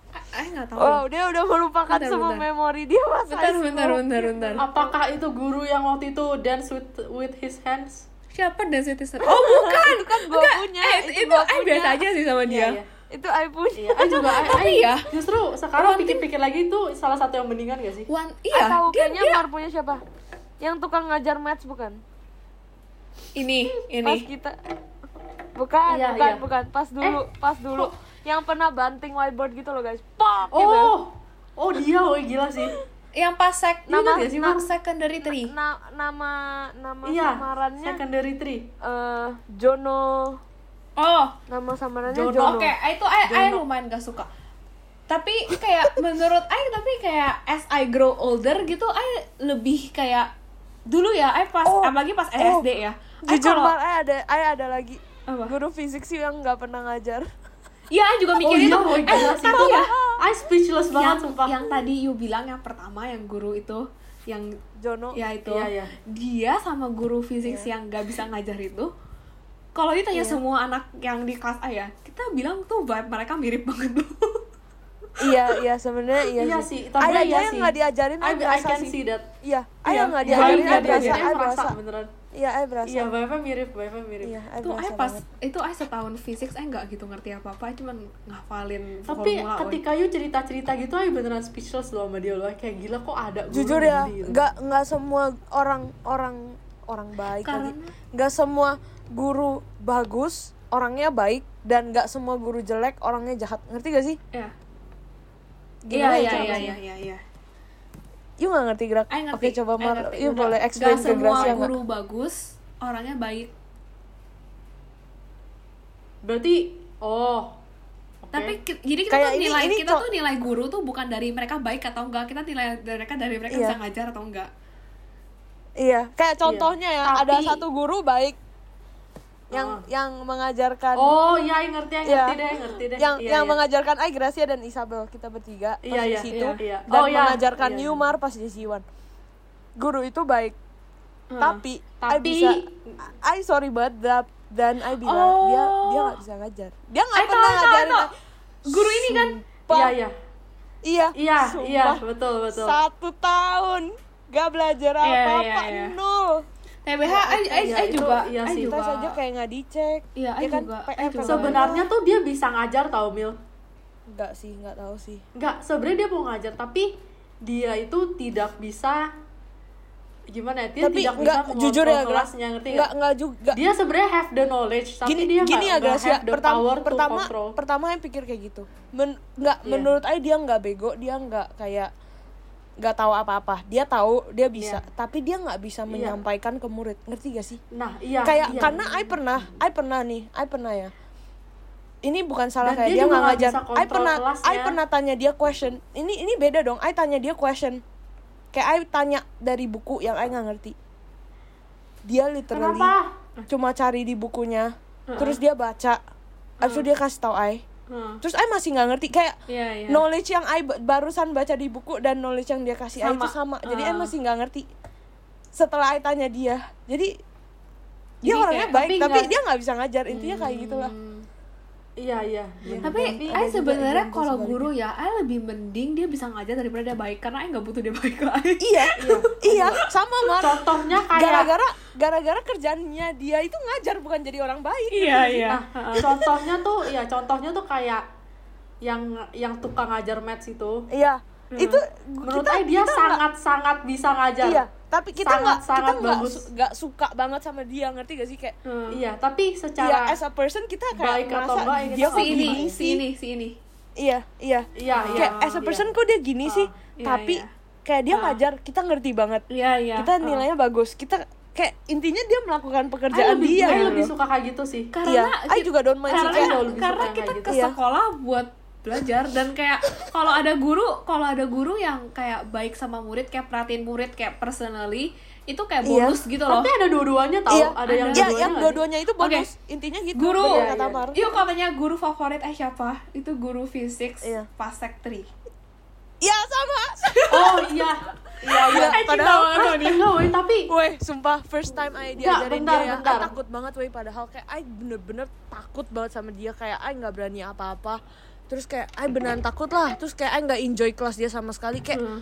I, I gak tahu Wow, dia udah melupakan Bentar, semua bentar. memori dia pas bentar bentar bentar bentar Apakah itu guru yang waktu itu dance with with his hands? siapa dan citizen oh bukan Itu kan Enggak, punya, eh, itu itu, gua I punya. biasa aja sih sama dia Iya, iya. Itu I punya. Iya, I juga I, Tapi I- ya, justru sekarang pikir-pikir lagi itu salah satu yang mendingan gak sih? one I iya tahu dia, kayaknya dia Mar punya siapa? Yang tukang ngajar maths bukan? ini Pas ini kita Bukan, Iya, bukan, iya. bukan. Pas dulu, pas dulu. Yang pernah banting whiteboard gitu loh, guys. Pop gitu. Oh, oh dia, oh gila sih. yang pas sek Nama- nama, sih, na- secondary three Na- nama nama Iya, samarannya secondary tree. eh Jono. Oh Nama samarannya Jono. Jono. Oke, itu I, I lumayan gak suka. Tapi kayak menurut I tapi kayak as I grow older gitu I lebih kayak dulu ya I pas Oh, apalagi pas oh. SD ya. I Jujur kalau- I ada I ada lagi Apa? guru fisik sih yang nggak pernah ngajar. Iya, I juga mikir Oh, itu. iya, oh, eh, tapi ya, I speechless yang banget sumpah yang tadi you bilang yang pertama yang guru itu yang Jono ya itu Iya, iya. dia sama guru fisik yang nggak bisa ngajar itu kalau ditanya semua anak yang di kelas A ya kita bilang tuh vibe mereka mirip banget loh. Iya iya sebenarnya iya, Iya sih. sih, tapi Ayah iya yang sih. nggak diajarin I, I I berasa can sih. see that. Iya Iya, ayah nggak iya, diajarin iya, I berasa iya, I I berasa beneran. Iya I berasa iya vibe mirip vibe mirip. Iya I tuh I pas banget. itu I setahun fisik saya nggak gitu ngerti apa apa cuman ngafalin tapi formula, ketika you cerita cerita gitu I beneran speechless loh sama dia loh. Kayak gila kok ada guru jujur ya gitu. nggak nggak semua orang orang orang baik lagi. Karena- nggak semua guru bagus orangnya baik dan nggak semua guru jelek orangnya jahat. Ngerti gak sih? Ya. Iya ya iya cara iya bahasanya? iya iya iya. You nggak ngerti gerak? Ngerti oke coba mar Nggak- boleh explain ke semua Gracia nggak guru bagus orangnya baik. Berarti oh oke. tapi jadi kita Kayak tuh ini- nilai ini kita co- tuh nilai guru tuh bukan dari mereka baik atau enggak kita nilai dari mereka dari mereka Iya. bisa ngajar atau enggak Iya, kayak contohnya ya, Tapi- ada satu guru baik yang Ah. yang mengajarkan oh iya I ngerti I Iya. ngerti deh ngerti deh yang Iya, yang iya. mengajarkan Ai Gracia dan Isabel kita bertiga pas Iya, di iya, situ iya, iya. dan Oh, iya, mengajarkan iya. Yumar pas di Siwan. Guru itu baik, Hmm. tapi Tapi- bisa Ai sorry banget da- dan Ai bilang Oh. dia dia nggak bisa ngajar. Dia nggak tahu, pernah tahu, ngajarin. tahu. Ai. guru ini kan Sumpah. iya iya Iya. iya iya betul betul Satu tahun gak belajar Iya, apa-apa iya, iya. nol. TBH I, I, iya, I itu juga iya I sih. juga Tes aja kayak nggak dicek. Iya, Ya I kan? juga, PR I juga. sebenarnya tuh dia bisa ngajar tau Mil Enggak sih, nggak tahu sih. nggak sebenarnya dia mau ngajar tapi dia itu tidak bisa gimana ya dia tapi tidak nggak bisa jujur ya kelasnya ngerti nggak nggak nggak juga dia sebenarnya have the knowledge tapi gini dia gini ya nggak nggak Gracia have the pertama power pertama pertama yang pikir kayak gitu Men, nggak Iya. menurut Ai dia nggak bego dia nggak kayak nggak tahu apa-apa. Dia tahu dia bisa. Iya. tapi dia nggak bisa menyampaikan ke murid. Ngerti gak sih? Nah iya kayak iya. karena Ai pernah Ai pernah nih Ai pernah ya. Ini bukan salah Dan kayak dia nggak ngajar. kontrol pernah kelasnya. Ai pernah tanya dia question. Ini ini beda dong. Ai tanya dia question. Kayak Ai tanya dari buku yang Ai nggak ngerti. Dia literally kenapa? cuma cari di bukunya. Terus dia baca. Abis itu dia kasih tau Ai Hmm. terus Ai masih nggak ngerti kayak Iya, iya. knowledge yang ba- barusan baca di buku dan knowledge yang dia kasih Ai itu Sama. sama jadi Ai Ah. masih nggak ngerti setelah Ai tanya dia jadi dia Jadi orangnya kayak- baik tapi tapi, nggak- dia nggak bisa ngajar intinya kayak gitulah iya iya. Bener. tapi Tapi I ada juga sebenarnya kalau guru ya I lebih mending dia bisa ngajar daripada dia baik karena I nggak butuh dia baik ke I iya iya sama Mar. Contohnya kayak gara-gara gara-gara kerjanya dia itu ngajar bukan jadi orang baik. Iya iya. nah contohnya tuh ya contohnya tuh kayak yang yang tukang ngajar maths itu. Iya itu menurut kita- saya dia kita nggak- sangat sangat bisa ngajar iya tapi kita nggak kita sangat nggak nggak suka banget sama dia ngerti gak sih kayak Hmm. iya tapi Iya, secara as a person kita kayak baik atau merasa enggak, dia kita si ini si sih. ini si ini Iya, iya. Iya, iya. Kayak as a iya. person kok dia gini sih, iya, tapi iya. kayak dia Ah. ngajar, kita ngerti banget. iya iya Kita nilainya bagus. Kita kayak intinya dia melakukan I pekerjaan lebih, dia. I gitu lebih suka kayak gitu sih karena Iya, I ki- juga don't mind sih karena, lebih karena yang kita ke gitu. Iya. sekolah buat belajar dan kayak kalau ada guru kalau ada guru yang kayak baik sama murid kayak perhatiin murid kayak personally itu kayak Iya. bonus gitu loh tapi ada dua-duanya tau Iya, ada yang Iya, dua-duanya yang nggak sih? dua-duanya itu bonus. Intinya gitu. Guru. Iya, iya. Yuk katanya guru favorit eh siapa? Itu guru fisik Iya. pas sek 3 Iya, sama. oh iya iya iya Iya, padahal enggak woi tapi Woi, sumpah first time I diajarin bentar, dia ya, bentar. I takut banget woi padahal kayak I bener-bener takut banget sama dia kayak I nggak berani apa-apa. Terus kayak I beneran takut lah, terus kayak I nggak enjoy kelas dia sama sekali kayak Hmm.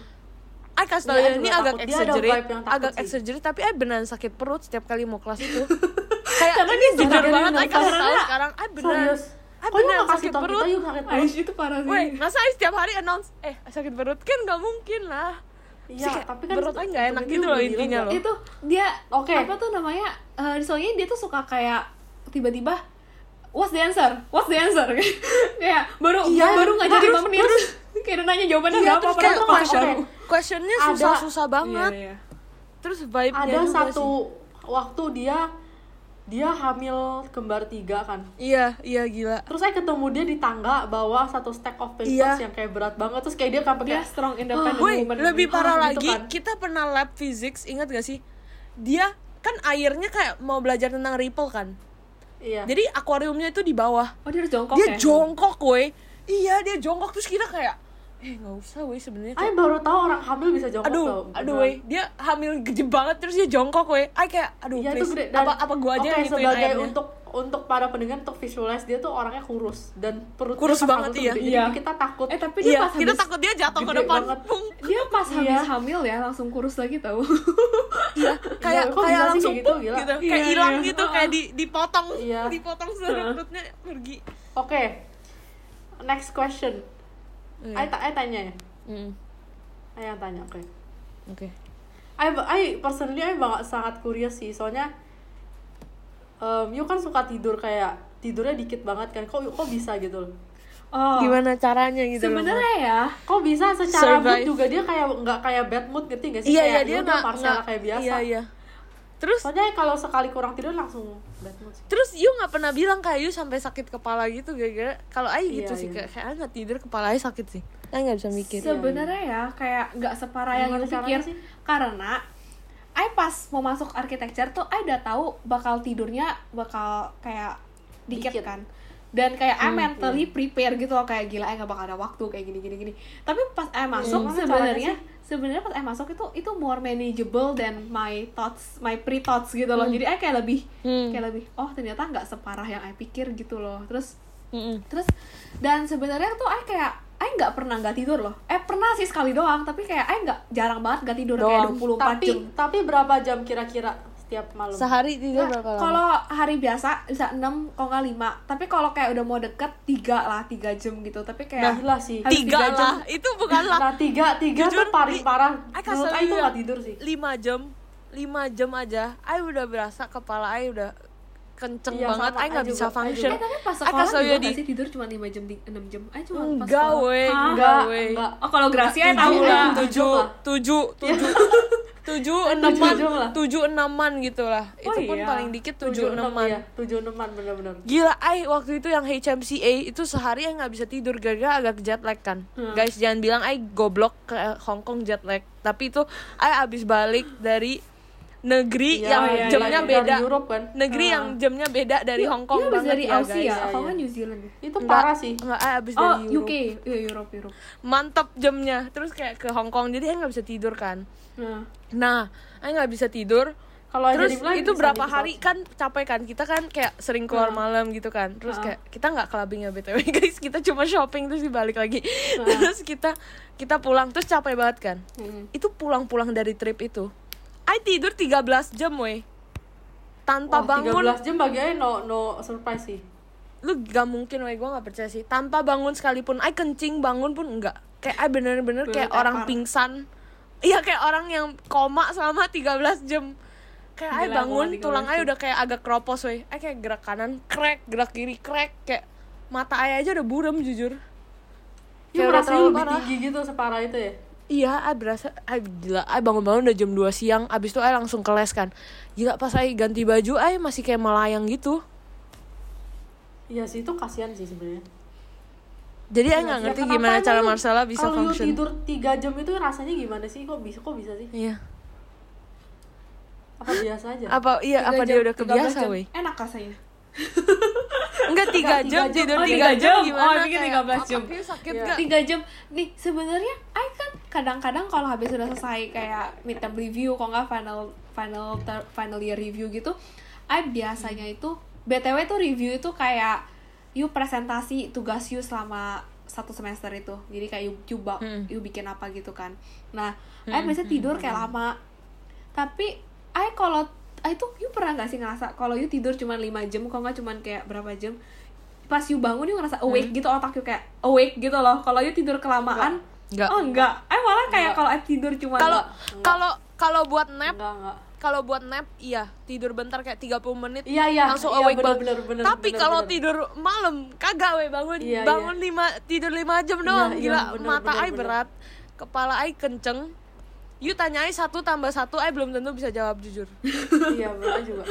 I kasih tau Iya, ya, ini agak exaggerate, agak exaggerate tapi I beneran sakit perut setiap kali mau kelas itu. kayak Karena ini dia jujur banget I nervous. kasih Karena- sekarang I beneran serius I kok lu beneran nggak kasih sakit tau perut. kita yuk sakit perut Aish itu parah sih Woi, masa I setiap hari announce eh sakit perut kan nggak mungkin lah. iya tapi kan perut I nggak enak gitu loh intinya loh. itu dia Oke. apa tuh namanya eh, soalnya dia tuh suka kayak tiba-tiba what's the answer what's the answer kayak baru Iya, baru ngajar terus- lima menit kayak udah nanya jawabannya Iya, berapa terus padahal kayak nggak question, baru questionnya Ada- susah-susah banget. Iya, iya. Terus vibe-nya ada juga satu sih. waktu dia dia hamil kembar tiga kan Iya, iya gila. terus saya ketemu dia di tangga bawa satu stack of papers Iya. yang kayak berat banget terus kayak dia dia kayak strong independent Woi, woman lebih parah gitu lagi, kan. kita pernah lab physics, ingat gak sih? Dia kan airnya kayak mau belajar tentang ripple kan. Iya Jadi akuariumnya itu di bawah. oh dia harus jongkok dia ya jongkok, woi. Iya, dia jongkok terus kita kayak eh nggak usah weh sebenarnya Ay kayak- baru tahu orang hamil bisa jongkok aduh tau. aduh weh dia hamil gede banget terus dia jongkok weh ay kayak aduh Iya itu please gede dan apa apa gua aja gituin sebagai ayamnya untuk untuk para pendengar untuk visualize dia tuh orangnya kurus dan perutnya Kurus banget, iya. gede. Iya. Jadi kita takut. eh tapi dia iya pas kita habis takut dia jatuh ke depan banget. Dia pas habis Iya. hamil ya langsung kurus lagi tahu iya kayak kayak sih langsung kayak gitu, gila. gitu Iya, kayak hilang iya. gitu kayak di dipotong Iya. dipotong seluruh perutnya pergi Oke. Next question. Iya. Ay, ta- ay tanya ya. Mm, yang tanya, oke. oke Ay, ay personally ay banget sangat curious sih, soalnya um, you kan suka tidur kayak tidurnya dikit banget kan. Kok kok bisa gitu loh? oh gimana caranya gitu sebenarnya ya Kok bisa secara Survive. mood juga dia kayak nggak kayak bad mood gitu nggak sih? iya kayak iya dia nggak kayak biasa. iya iya terus Soalnya kalau sekali kurang tidur langsung. Terus you nggak pernah bilang kayak you sampai sakit kepala gitu gara-gara kalau Ai gitu Iya, sih iya. kayak kayak nggak tidur kepala Ai sakit sih. Ai nggak bisa mikir sebenarnya ya kayak nggak separah yang you caranya pikir. sih? karena I pas mau masuk architecture tuh I udah tahu bakal tidurnya bakal kayak dikit, Dikit. kan. Dan kayak I Hmm, mentally prepare gitu loh kayak gila I nggak bakal ada waktu kayak gini gini gini. Tapi pas I masuk Gimana sebenarnya sebenarnya pas I masuk itu itu more manageable than my thoughts my pre thoughts gitu loh jadi I kayak lebih Hmm. kayak lebih oh ternyata nggak separah yang I pikir gitu loh terus Mm-mm. terus dan sebenarnya tuh I kayak I nggak pernah nggak tidur loh eh pernah sih sekali doang tapi kayak I nggak jarang banget nggak tidur kayak Doang. 24 Tapi jam tapi berapa jam kira-kira setiap malam? sehari tidur Nah, berapa lama kalau hari biasa bisa 6 kalau nggak 5 tapi kalau kayak udah mau deket tiga lah tiga jam gitu tapi kayak Gila sih. habis tiga tiga jam. lah itu bukan lah Nah tiga tiga Jujur, tuh paling li- parah. Menurut Ay itu nggak tidur sih. lima jam lima jam aja Ai udah berasa kepala Ai udah kenceng Iya, banget sama, Ai nggak bisa Ai function eh tapi pas Ai sekolah juga di sih tidur cuma 5 jam 6 jam I cuma pas enggak Hah? enggak enggak. oh kalau Gracia tahu lah lah. tujuh lah. tujuh enaman tujuh enaman gitu lah itu Oh pun iya. paling dikit tujuh enam enaman ya. Tujuh enaman bener-bener. Gila, Ai waktu itu yang HMCA itu sehari nggak bisa tidur gara-gara agak jet lag kan. Hmm. Guys jangan bilang Ai goblok ke Hong Kong jet lag. Tapi itu Ai abis balik dari negeri Iya, yang iya, jamnya iya. beda. Dari Europe kan. Negeri Ah. yang jamnya beda dari Hong Kong Iya, banget dari ya, Aussie ya kalau iya. nggak New Zealand ya Itu Enggak, parah sih. Enggak, abis oh dari UK Europe. iya Europe Europe Mantap jamnya. Terus kayak ke Hong Kong jadi Ai nggak bisa tidur kan. nah Nah, nggak bisa tidur. Kalau Terus bilang itu berapa di hari kan capek kan kita kan kayak sering keluar Hmm. malam gitu kan terus Hmm. kayak kita nggak clubbing ya btw guys kita cuma shopping terus balik lagi terus kita kita pulang terus capek banget kan Hmm. itu pulang-pulang dari trip itu I tidur 13 jam weh. Tanpa Wah, bangun. 13 jam bagi Ai no no surprise sih. lu gak mungkin weh. Gue gak percaya sih. Tanpa bangun sekalipun. I kencing bangun pun enggak. Kayak I bener-bener kayak Bener orang tepar. pingsan. Iya kayak orang yang koma selama 13 jam. Kayak I Gila, bangun koma 13 tulang I udah kayak agak keropos weh. I kayak gerak kanan crack gerak kiri crack kayak mata I aja udah buram jujur. Udah merasa lebih parah. tinggi gitu separah itu ya? Iya, I berasa, I gila, I bangun-bangun udah jam 2 siang, abis itu I langsung ke les kan Gila pas I ganti baju, I masih kayak melayang gitu Iya sih itu kasihan sih sebenarnya. Jadi I Iya nggak ngerti kenapa gimana cara Marcella bisa kalau function tidur 3 jam itu rasanya gimana sih? Kok bisa kok bisa sih? Iya Apa biasa aja? Apa, iya, apa dia jam, udah 13 kebiasa weh enak rasanya Enggak, 3 tiga jam, jam. tidur Oh, 3 tiga jam jam. gimana Oh, bikin kayak 13 jam. sakit gak? tiga jam nih sebenarnya I kan kadang-kadang kalau habis udah selesai kayak midterm review kalau nggak final final ter- final year review gitu I biasanya itu btw tuh review itu kayak you presentasi tugas you selama satu semester itu jadi kayak you, you, ba- Hmm. you bikin apa gitu kan nah I biasanya tidur kayak lama tapi I kalau I tuh you pernah gak sih ngerasa kalau you tidur cuma 5 jam kalau nggak cuma kayak berapa jam? Pas you bangun you ngerasa awake gitu otak you kayak awake gitu loh. Kalau you tidur kelamaan Enggak. oh enggak I malah kayak kalau tidur cuma Kalau kalau kalau buat nap, Enggak, enggak. kalau buat nap iya, tidur bentar kayak 30 menit Iya, iya. langsung iya, awake bener, bener, bener, Tapi kalau tidur malam kagak weh bangun. Iya, bangun lima tidur 5 jam doang iya, gila. bener, mata bener, ai berat, kepala ai kenceng. You tanya ai satu tambah satu ai belum tentu bisa jawab jujur. Iya, bener juga.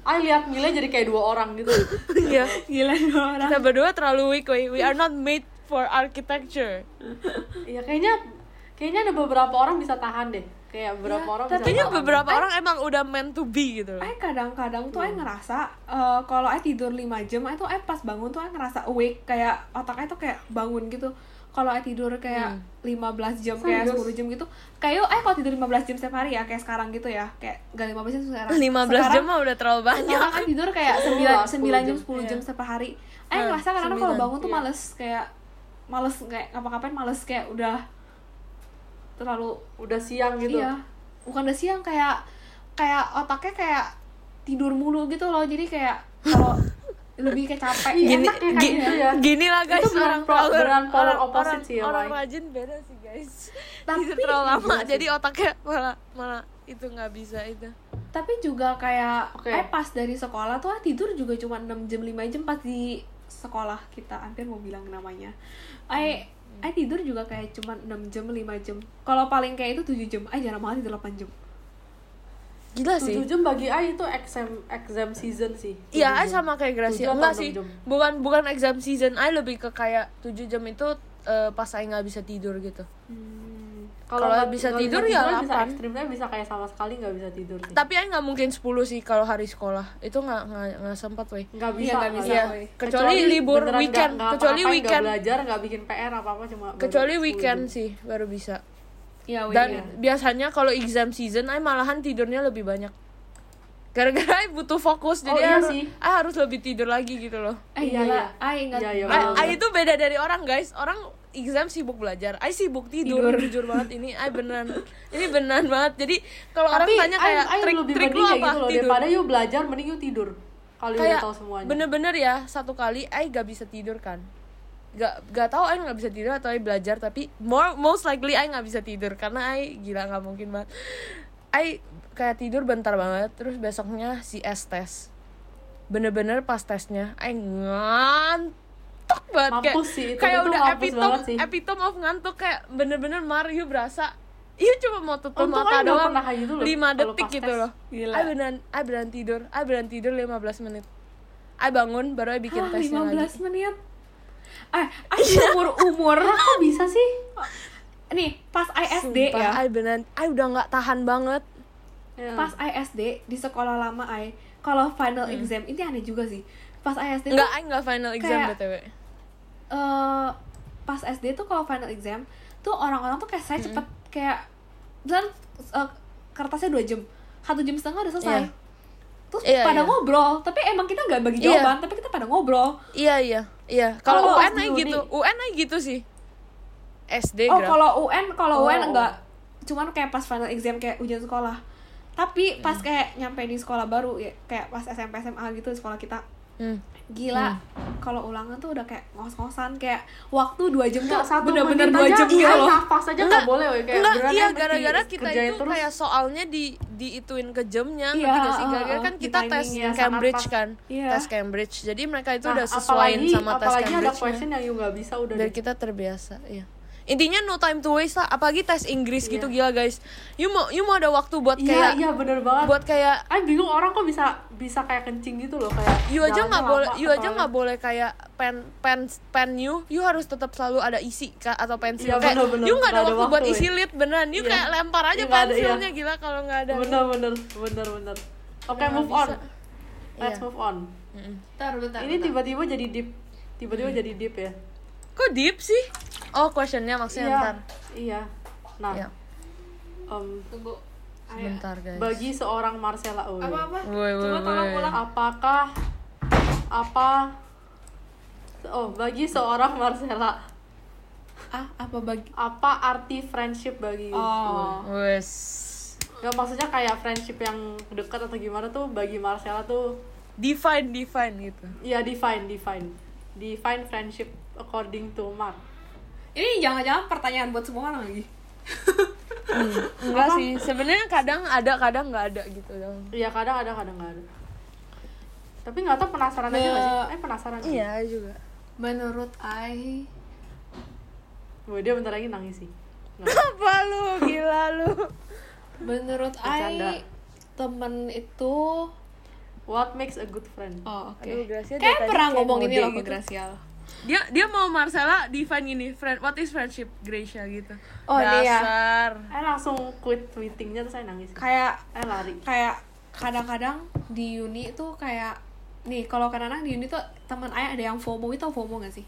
Ay lihat Mila jadi kayak dua orang gitu. Iya. gila dua orang Kita berdua terlalu weak weh. We are not made for architecture. Iya, kayaknya kayaknya ada beberapa orang bisa tahan deh. Kayak beberapa orang bisa Kayaknya beberapa orang emang udah meant to be gitu loh. I kadang-kadang tuh I ngerasa eh, kalau I tidur 5 jam, I tuh I pas bangun tuh I ngerasa awake kayak otaknya tuh kayak bangun gitu. Kalau tidur kayak Hmm. 15 jam kayak Serius? 10 jam gitu kayak yuk, eh kalau tidur 15 jam setiap hari ya kayak sekarang gitu ya kayak gak 15 jam sekarang 15 jam mah udah terlalu banyak sekarang kan tidur kayak 9, 10 9 jam jam, 10 jam iya. setiap hari eh Hmm, ngerasa kadang kalau 9, bangun tuh iya. males kayak males kayak ngapa-ngapain males kayak udah terlalu udah siang gitu iya bukan udah siang kayak kayak otaknya kayak tidur mulu gitu loh jadi kayak kalau lebih kayak capek. Gini enak ya kayak gi- gitu ya. gini lah guys. Itu orang pro- orang, opposite orang, sih ya, orang rajin beda sih guys. Tapi- Tidur terlalu lama sih. jadi otaknya malah malah itu nggak bisa itu. Tapi juga kayak Oke. eh pas dari sekolah tuh ah, tidur juga cuma 6 jam 5 jam pas di sekolah kita. Hampir mau bilang namanya. I I tidur juga kayak cuma 6 jam 5 jam. Kalau paling kayak itu 7 jam. I jarang banget tidur 8 jam gila sih 7 jam bagi Ai itu exam exam season sih Iya, Tujuh I jam. sama kayak Gracia. Enggak sih. jam? Bukan bukan exam season. I lebih ke kayak 7 jam itu eh, pas I nggak bisa tidur gitu. Kalau nggak- bisa nggak tidur ya bisa 8. ekstrimnya bisa kayak sama sekali nggak bisa tidur sih Tapi I nggak mungkin 10 sih kalau hari sekolah. Itu nggak nggak sempat, weh. nggak bisa nggak bisa, Iya, woy. kecuali libur weekend, nggak- nggak kecuali apa-apain, weekend. nggak belajar nggak bikin PR apa apa cuma Kecuali 10 weekend jam. sih baru bisa. Iya, Dan iya. biasanya kalau exam season I malahan tidurnya lebih banyak. Gara-gara I butuh fokus Oh, jadi I iya harus, sih. I harus lebih tidur lagi gitu loh. Eh, Iya, iya. I ingat Iya, iya, I, betul. I itu beda dari orang guys. Orang exam sibuk belajar. I sibuk tidur. Tidur. Jujur banget ini I beneran. Ini beneran banget. Jadi kalau orang tanya kayak Ai- Ai trik lebih trik mending lu apa? gitu loh tidur. daripada yuk belajar mending yuk tidur kalau udah tahu semuanya bener-bener ya satu kali I gak bisa tidur kan. Gak gak tahu I nggak bisa tidur atau I belajar tapi more most likely I nggak bisa tidur karena I gila nggak mungkin banget. I kayak tidur bentar banget terus besoknya si S tes. Bener-bener pas tesnya I ngantuk banget kayak Mampus sih, itu- kayak itu udah sih. epitome of ngantuk kayak bener-bener Mario berasa Iya cuma mau tutup Untung mata doang pernah kayak gitu loh, 5 kalau detik pas gitu tes. loh Gila. I beneran, I beneran tidur I beneran tidur 15 menit I bangun baru I bikin Hah, tesnya 15 lagi menit eh I umur umur kok bisa sih? Nih pas I SD Sumpah, ya. I beneran, I udah nggak tahan banget. Ya. pas ISD di sekolah lama I kalau final exam ini aneh juga sih. Pas ISD Enggak, tuh I nggak final exam kayak- BTW eh, pas SD tuh kalau final exam tuh orang-orang tuh kayak saya cepet kayak dan eh, kertasnya dua jam satu jam setengah udah selesai. Iya. terus Iya, pada iya. ngobrol tapi emang kita nggak bagi Iya. jawaban tapi kita pada ngobrol. Iya, iya, iya Kalau UN di gitu, UN I gitu sih. SD oh kalau UN kalau Oh. UN enggak. Cuman kayak pas final exam kayak ujian sekolah. Tapi pas kayak nyampe di sekolah baru ya kayak pas SMP SMA gitu sekolah kita. Hmm. Gila kalau ulangan tuh udah kayak ngos-ngosan kayak waktu dua jam tuh satu bener-bener dua aja, jam gitu iya, loh nafas aja nggak boleh woy. kayak Enggak, iya gara-gara kita itu terus. kayak soalnya di diituin ke jamnya Iya, ngerti gak sih? uh, Gara-gara uh, kan kita tes sangat Cambridge kan, Iya. tes Cambridge. Jadi mereka itu Nah, udah sesuaiin apalagi, sama tes apalagi ada Cambridge. question yang you nggak bisa udah deh. kita terbiasa, iya. Intinya no time to waste lah, apalagi tes Inggris gitu gila guys. You mau you mau ada waktu buat iya kayak iya bener banget buat kayak Ay bingung orang kok bisa bisa kayak kencing gitu loh kayak you aja nggak boleh you aja nggak boleh kayak pen pen pen you you harus tetap selalu ada isi ka- atau pensil Iya, kayak bener-bener. you nggak ada ada waktu, buat waktu, isi ya. lid beneran you Iya. kayak lempar aja Iya, ada, iya. pensilnya gila kalau nggak ada bener bener bener bener oke Nggak move on bisa. let's Iya. move on Mm-mm. bentar bentar ini tiba-tiba jadi deep tiba-tiba jadi deep ya kok deep sih? Oh questionnya maksudnya iya ntar iya. Nah Iya. em, tunggu. Sebentar guys. Bagi seorang Marcella Owe apa apa woi, coba tolong woi. ulang. Apakah apa oh bagi seorang Marcella. Ah apa bagi? Apa arti friendship bagi Oh. wes. Gak maksudnya kayak friendship yang dekat atau gimana tuh bagi Marcella tuh define define gitu. Ya define define define friendship according to Mark. Ini jangan-jangan pertanyaan buat semua orang lagi? Enggak sih. Sebenarnya kadang ada kadang nggak ada gitu dong Iya kadang ada kadang nggak ada. Tapi nggak tahu penasaran aja nggak sih? Eh penasaran sih. Iya juga. Menurut I Wah, dia bentar lagi nangis sih. Nggak. apa lu? Gila lu. menurut Bercanda. I temen itu what makes a good friend oh oke Aduh, Gracia dari kayak pernah ngomong ini loh ke gitu. Gracial dia dia mau Marcella define gini friend what is friendship Gracia gitu Oh, dia. dasar eh langsung quit tweetingnya terus saya nangis kayak eh lari kayak kadang-kadang di uni tuh kayak nih kalau kadang-kadang di uni tuh teman ayah ada yang FOMO itu FOMO gak sih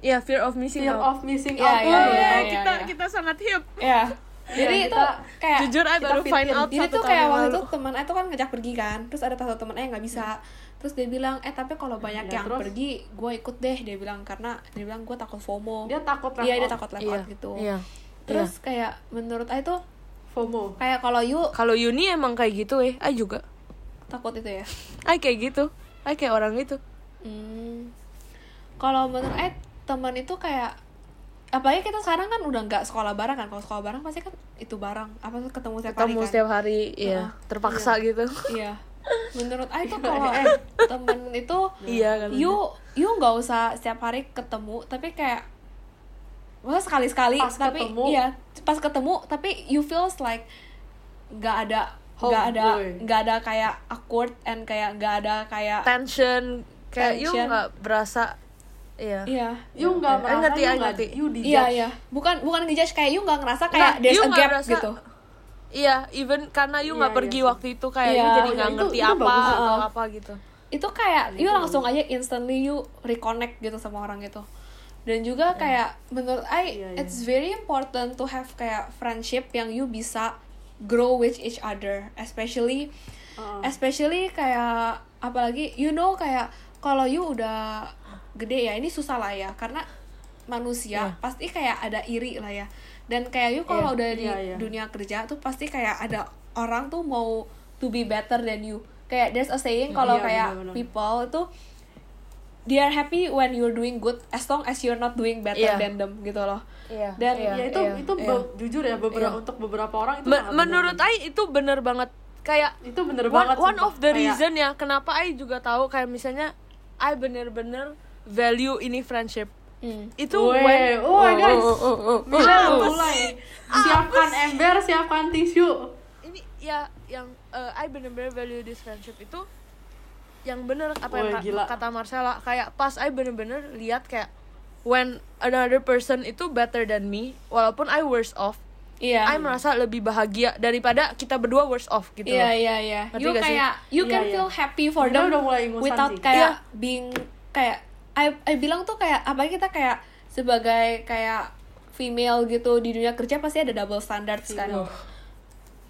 Iya, fear of missing fear out. of missing Iya, out iya, Oh, iya, ya, iya, kita iya. kita sangat hip. ya jadi Iya, itu kita- kayak Jujur, kita baru find in. out jadi tuh kayak waktu itu teman aku kan ngajak pergi kan terus ada satu teman yang nggak bisa terus dia bilang eh tapi kalau banyak Ya, yang terus? pergi gue ikut deh dia bilang karena dia bilang gue takut FOMO dia takut iya dia takut left Iya, gitu iya. terus kayak menurut I tuh FOMO kayak kalau you Kalau Yuni emang kayak gitu eh, I juga. takut itu ya I kayak gitu. I kayak orang itu. Hmm. Kalau menurut eh teman itu kayak apalagi kita sekarang kan udah nggak sekolah bareng kan kalau sekolah bareng pasti kan itu bareng apa tuh ketemu setiap hari Ketemu kan setiap hari, iya. Heeh. Terpaksa gitu. iya menurut I tuh kalau eh temen itu Iya kan. you you nggak usah setiap hari ketemu tapi kayak masa sekali sekali Pas tapi ketemu. iya pas ketemu tapi you feels like nggak ada nggak ada nggak ada kayak awkward and kayak nggak ada kayak Tension kayak you Tension. nggak berasa iya. iya you nggak I merasa ngerti, you nggak ngerti. you dijudge Iya iya, bukan bukan ngejudge kayak you nggak ngerasa kayak Nggak, there's you a nggak gap ngerasa- gitu. Iya, even karena you nggak Iya, pergi iya waktu itu kayak Iya. you jadi Oh, nggak iya, itu- ngerti itu apa bagus. atau Heeh. apa gitu. Itu kayak Iya, you itu langsung aja instantly you reconnect gitu sama orang gitu. Dan juga kayak menurut I Iya, iya. it's very important to have kayak friendship yang you bisa grow with each other, especially Heeh. especially kayak apalagi you know kayak kalau you udah gede ya ini susah lah ya karena manusia Iya. pasti kayak ada iri lah ya dan kayak you kalau Iya, udah di iya, iya. dunia kerja tuh pasti kayak ada orang tuh mau to be better than you kayak there's a saying kalau Iya, kayak benar-benar. people itu they are happy when you're doing good as long as you're not doing better Iya. than them gitu loh Iya. Dan- iya, ya itu iya, itu iya. be- jujur ya beberapa Iya. untuk beberapa orang itu Me- menurut benar. I itu bener banget kayak itu bener one, banget one sumpah. of the Kayak- reason ya kenapa I juga tahu kayak misalnya I bener-bener value ini friendship Hmm. itu Weh, when oh my guys. oh, oh, oh, mulai oh. loh, mulai siapkan ember siapkan tisu ini ya yang uh, I bener-bener value this friendship itu yang bener apa yang Woi, ka- gila. kata Marcella kayak pas I bener-bener lihat kayak when another person itu better than me walaupun I worse off iya I merasa lebih bahagia daripada kita berdua worse off gitu Iya loh. iya iya. You kayak you Iya, can iya. feel happy for them udah mulai without sih. kayak Iya. being kayak I I bilang tuh kayak apa kita kayak sebagai kayak female gitu di dunia kerja pasti ada double standards kan. Iya.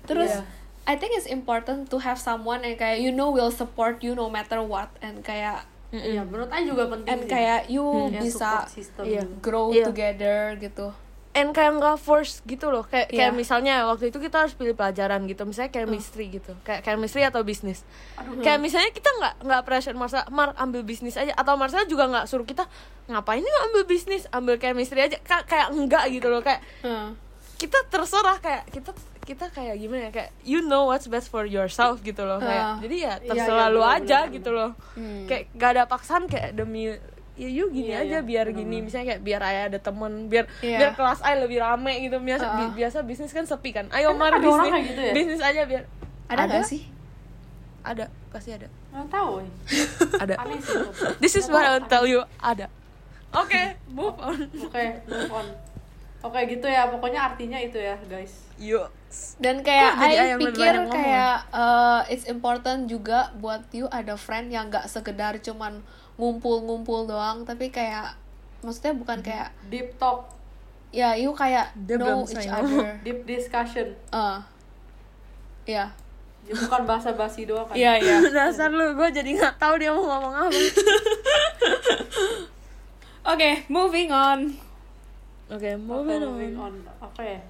Terus Iya. I think it's important to have someone yang kayak you know will support you no matter what and kayak Iya, menurut Aing juga penting and sih. kayak you Ya, bisa. Iya. grow Iya. together gitu. And kayak nggak force gitu loh. Kayak kayak Iya. misalnya waktu itu kita harus pilih pelajaran gitu. Misalnya chemistry gitu. Kayak chemistry atau bisnis kayak misalnya kita nggak nggak pressure Marcel Mar ambil bisnis aja. Atau Marcel juga nggak suruh kita ngapain nggak ambil bisnis ambil chemistry aja. Ka- kayak enggak gitu loh. Kayak Hmm. kita terserah. Kayak kita kita kayak gimana ya? Kayak you know what's best for yourself gitu loh. Kayak Ah. jadi ya Iya, terserah iya, lu benar, aja benar, gitu loh. Hmm. kayak gak ada paksaan kayak demi ya you gini Iya, aja iya, biar gini benar. misalnya kayak biar ayah ada temen biar Iya. biar kelas ay lebih rame gitu biasa Ah. bi- biasa bisnis kan sepi kan ayo mar ada orang bisnis kayak gitu ya? bisnis aja biar Ada nggak sih? ada pasti ada Nggak tahu. ada Aneh sih itu. this is what I will tell you ada oke move on Oke, move on. Oke gitu ya, pokoknya artinya itu ya guys. yuk dan kayak I pikir kayak uh, it's important juga buat you ada friend yang gak sekedar cuman ngumpul-ngumpul doang tapi kayak maksudnya bukan kayak Deep talk, ya you kayak Dia know each other. Deep discussion. uh ya. Jadi bukan bahasa basi doang kan. iya iya. Dasar lu gue jadi nggak tahu dia mau ngomong apa. Oke moving on. Oke Oke, moving moving on? On. Oke.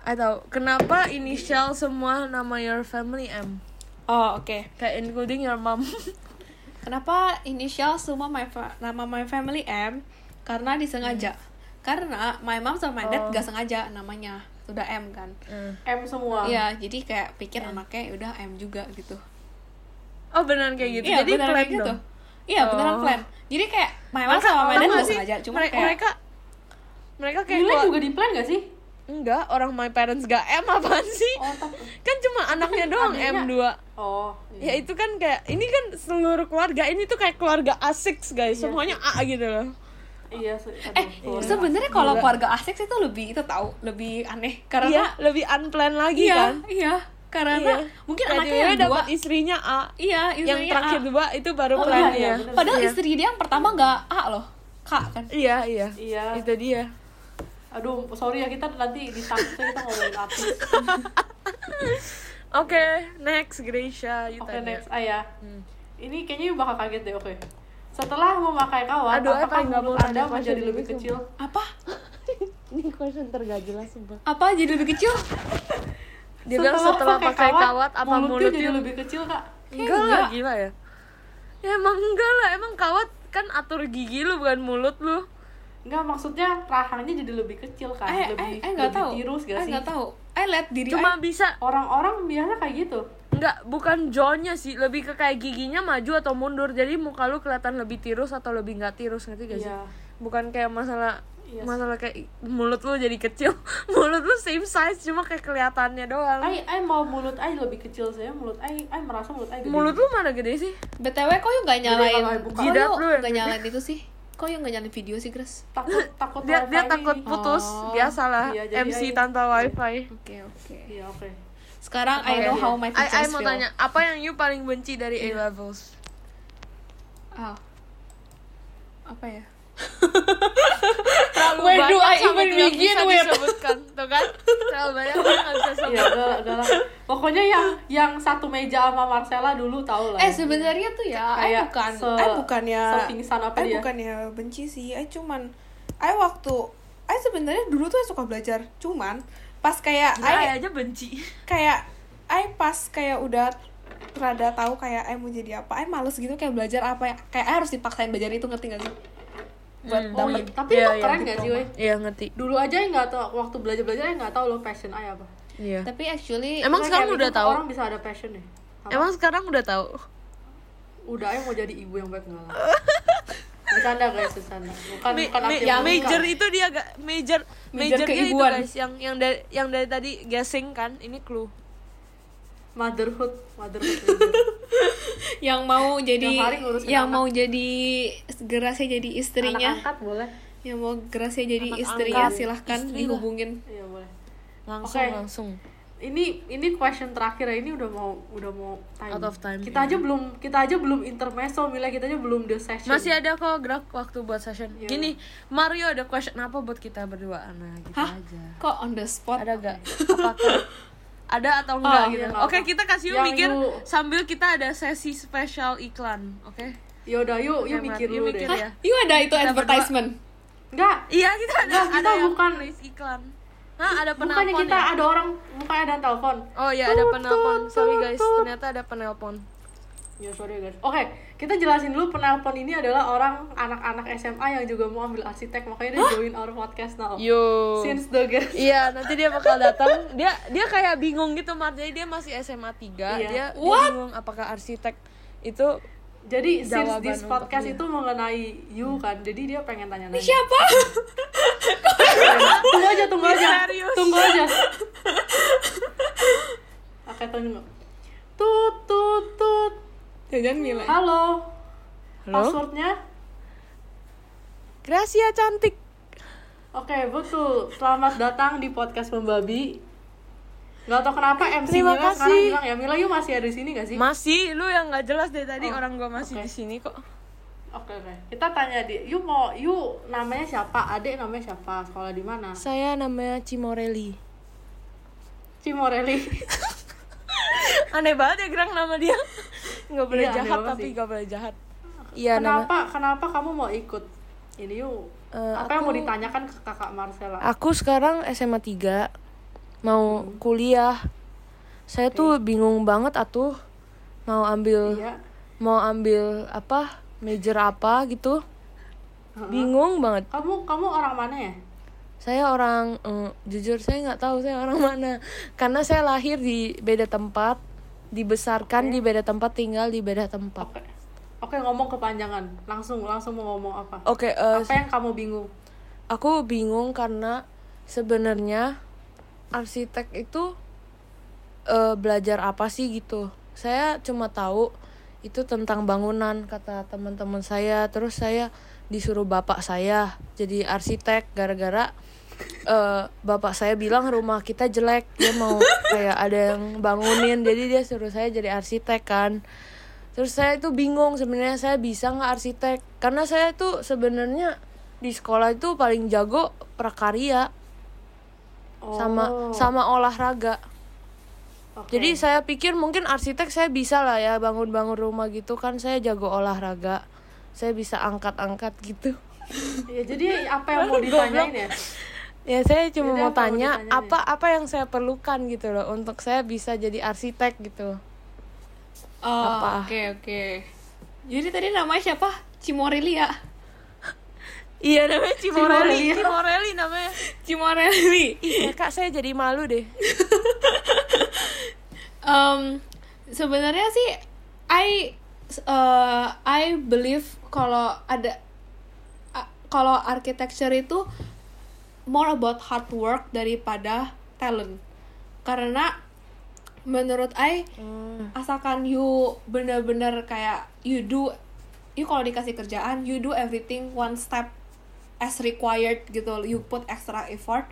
I tahu. Kenapa inisial semua nama your family M? Oh oke kayak including your mom kenapa inisial semua my fa- nama my family M karena disengaja karena my mom sama my dad Oh. gak sengaja namanya udah M kan M semua. Iya, jadi kayak pikir anaknya ya udah M juga gitu. oh beneran kayak gitu Iya, jadi beneran plan kayak gitu. dong Iya, beneran Oh. plan. Jadi kayak my mom sama my dad gak sengaja, cuma mereka, kayak mereka mereka kayak keluar- juga di plan gak sih? Enggak orang my parents gak M apaan sih? Oh, tapi kan cuma anaknya doang Adiknya. M2 Oh. ya itu kan kayak ini kan seluruh keluarga ini tuh kayak keluarga A6 guys. Semuanya A gitu loh. Iya, se- eh sebenarnya kalau keluarga asik itu lebih itu tahu lebih aneh. Iya karena lebih unplanned lagi iya kan? iya. Karena Iya. mungkin Kayak anaknya yang dua. dapat istrinya A. Iya yang istrinya terakhir A. dua itu baru Oh, plan iya, ya bener. padahal Iya. istri dia yang pertama nggak A loh K kan? Iya iya. Iya. itu dia Aduh, sorry ya kita nanti ditangkap kita ngomongin artis. oke next Gracia you Oke, tanya. next. Ayah. Hmm. Ini kayaknya bakal kaget deh, oke. Setelah memakai kawat, Aduh, apakah mulut Anda menjadi lebih kecil? apa ini question tergak jelas sumpah apa jadi lebih kecil dia bilang setelah pakai kawat apa mulutnya mulutnya jadi lebih kecil, Kak? enggak lah gila ya ya emang enggak lah emang kawat kan atur gigi lu bukan mulut lu Enggak, maksudnya rahangnya jadi lebih kecil kan, eh lebih eh eh nggak lebih tahu tirus gak eh sih? nggak tahu eh lihat diri cuma eh. bisa Orang-orang biasa kayak gitu. enggak bukan jawnya sih lebih ke kayak giginya maju atau mundur jadi muka lu kelihatan lebih tirus atau lebih nggak tirus ngerti gak sih Iya. bukan kayak masalah Iya sih. masalah kayak mulut lu jadi kecil mulut lu same size cuma kayak kelihatannya doang Ai, ai mau mulut ai lebih kecil saya, mulut ai, ai merasa mulut ai gede. mulut lu mana gede sih btw kok yuk nggak nyalain Jidat lu yang nggak gede. nyalain itu sih kok yuk nggak nyalain video sih Grace takut takut dia dia takut nih. putus. Oh, biasalah iya, MC ai- tanpa wifi. Oke oke. Iya, oke. sekarang I Oke. know how my I, I teachers mau feel. tanya apa yang you paling benci dari A levels? Ah. apa ya terlalu Where do I sampai even tidak begin bisa with? disebutkan tuh kan? Terlalu banyak dia nggak bisa sebut. Iya, udah, udah lah. Pokoknya yang yang satu meja sama Marcella dulu tahu lah. eh sebenarnya tuh ya I Kayak bukan. se- I bukannya sepingsan apa I dia? bukannya benci sih. I cuman I waktu I sebenarnya dulu tuh suka belajar. Cuman pas kayak I aja benci. kayak I pas kayak udah rada tahu kayak I mau jadi apa I males gitu kayak belajar apa ya. Kayak I harus dipaksain belajar itu ngerti gak sih buat Oh, dapet iya. Tapi Iya, itu iya, keren gak sih, weh? iya ngerti Dulu aja nggak tahu waktu belajar belajar nggak tahu lo passion ai apa. iya tapi actually Emang sekarang gitu udah tahu? Orang bisa ada passion ya. Apa? emang sekarang udah tahu Udah ai mau jadi ibu yang baik nggak lah. Bercanda guys, bercanda. Bukan Ma- bukan yang menikah. major itu dia gak major Major major dia itu keibuan. guys yang yang dari yang dari tadi guessing kan ini clue motherhood, motherhood. yang mau jadi yang anak. mau jadi gerasnya jadi Anak istrinya angkat boleh. yang mau gerasnya jadi Anak istrinya angkat. silahkan Istri dihubungin Iya boleh. langsung Oke. langsung Ini ini question terakhir ya. Ini udah mau udah mau time. Out of time, Kita iya. aja belum kita aja belum intermezzo, Mila kita aja belum the session. masih ada kok gerak waktu buat session Iya. gini Mario ada question apa buat kita berdua nah gitu hah aja kok on the spot ada gak apakah ada atau enggak Oh, gitu iya, nggak oke apa. kita kasih yuk Yang mikir you- sambil kita ada sesi spesial iklan oke Yaudah, yuk, yuk mikir yuk dulu mikir deh. ya. Hah? Yuk ada itu Kita advertisement Enggak, iya kita ada Nggak, kita ada yang bukan- tulis iklan Hah, ada bukannya penelpon kita ya? ada orang, bukannya ada telepon. Oh iya ada penelpon. Sorry guys, ternyata ada penelpon. Ya sorry guys. Oke, kita jelasin dulu penelpon ini adalah orang anak-anak SMA yang juga mau ambil arsitek, makanya dia join our podcast now. Yo. Since the guest. Iya, nanti dia bakal datang. Dia dia kayak bingung gitu, Mar. Jadi dia masih SMA 3. Iya. Dia, dia bingung apakah arsitek itu Jadi since Jawaban this untuk podcast dia. itu mengenai you kan, jadi dia pengen tanya-nanya. siapa tunggu aja, tunggu aja. Misterius. Tunggu aja. Oke, tunggu. Tut tut tut. Jangan Mila Halo. Halo? Passwordnya? Gracia cantik. Oke, betul. Selamat datang di podcast Membabi. Gak tau kenapa MC Terima Mila sekarang kasih. bilang ya, Mila you masih ada di sini gak sih? Masih lu yang nggak jelas dari tadi Oh, orang gua masih oke. di sini kok. Oke oke. Kita tanya di, you mau, you namanya siapa? Adek namanya siapa? Sekolah di mana? Saya namanya Cimorelli. Cimorelli. Aneh banget ya gerang nama dia. Nggak boleh Iya, jahat tapi sih. nggak boleh jahat. Iya nama. kenapa kenapa kamu mau ikut ini you? Eh, apa yang mau aku- ditanyakan ke kakak Marcella? Aku sekarang SMA 3 mau kuliah. Saya tuh bingung banget atuh mau ambil Iya. mau ambil apa major apa gitu. Bingung banget. Kamu kamu orang mana ya? Saya orang eh, jujur saya nggak tahu saya orang mana karena saya lahir di beda tempat, dibesarkan di beda tempat, tinggal di beda tempat. Oke. Oke ngomong kepanjangan. Langsung langsung mau ngomong apa? Oke, eh, Apa yang kamu bingung? aku bingung karena sebenarnya arsitek itu eh, belajar apa sih gitu saya cuma tahu itu tentang bangunan kata teman-teman saya terus saya disuruh bapak saya jadi arsitek gara-gara eh, bapak saya bilang rumah kita jelek dia mau kayak ada yang bangunin jadi dia suruh saya jadi arsitek kan terus saya itu bingung sebenarnya saya bisa nggak arsitek karena saya itu sebenarnya di sekolah itu paling jago prakarya sama Oh, sama olahraga. oke. Jadi saya pikir mungkin arsitek saya bisa lah ya bangun-bangun rumah gitu kan saya jago olahraga. Saya bisa angkat-angkat gitu. ya jadi apa yang mau ditanyain ya Ya saya cuma mau apa tanya ditanyain apa apa yang saya perlukan gitu loh untuk saya bisa jadi arsitek gitu. Oh, Apa? oke oke. Jadi tadi namanya siapa? Cimorelia. Iya namanya Cimorelli, Cimorelli. Cimorelli namanya. Cimorelli. Iya kak saya jadi malu deh. um, sebenarnya sih I uh, I believe kalau ada kalau architecture itu more about hard work daripada talent. Karena menurut I asalkan you bener-bener kayak you do you kalau dikasih kerjaan you do everything one step as required gitu you put extra effort.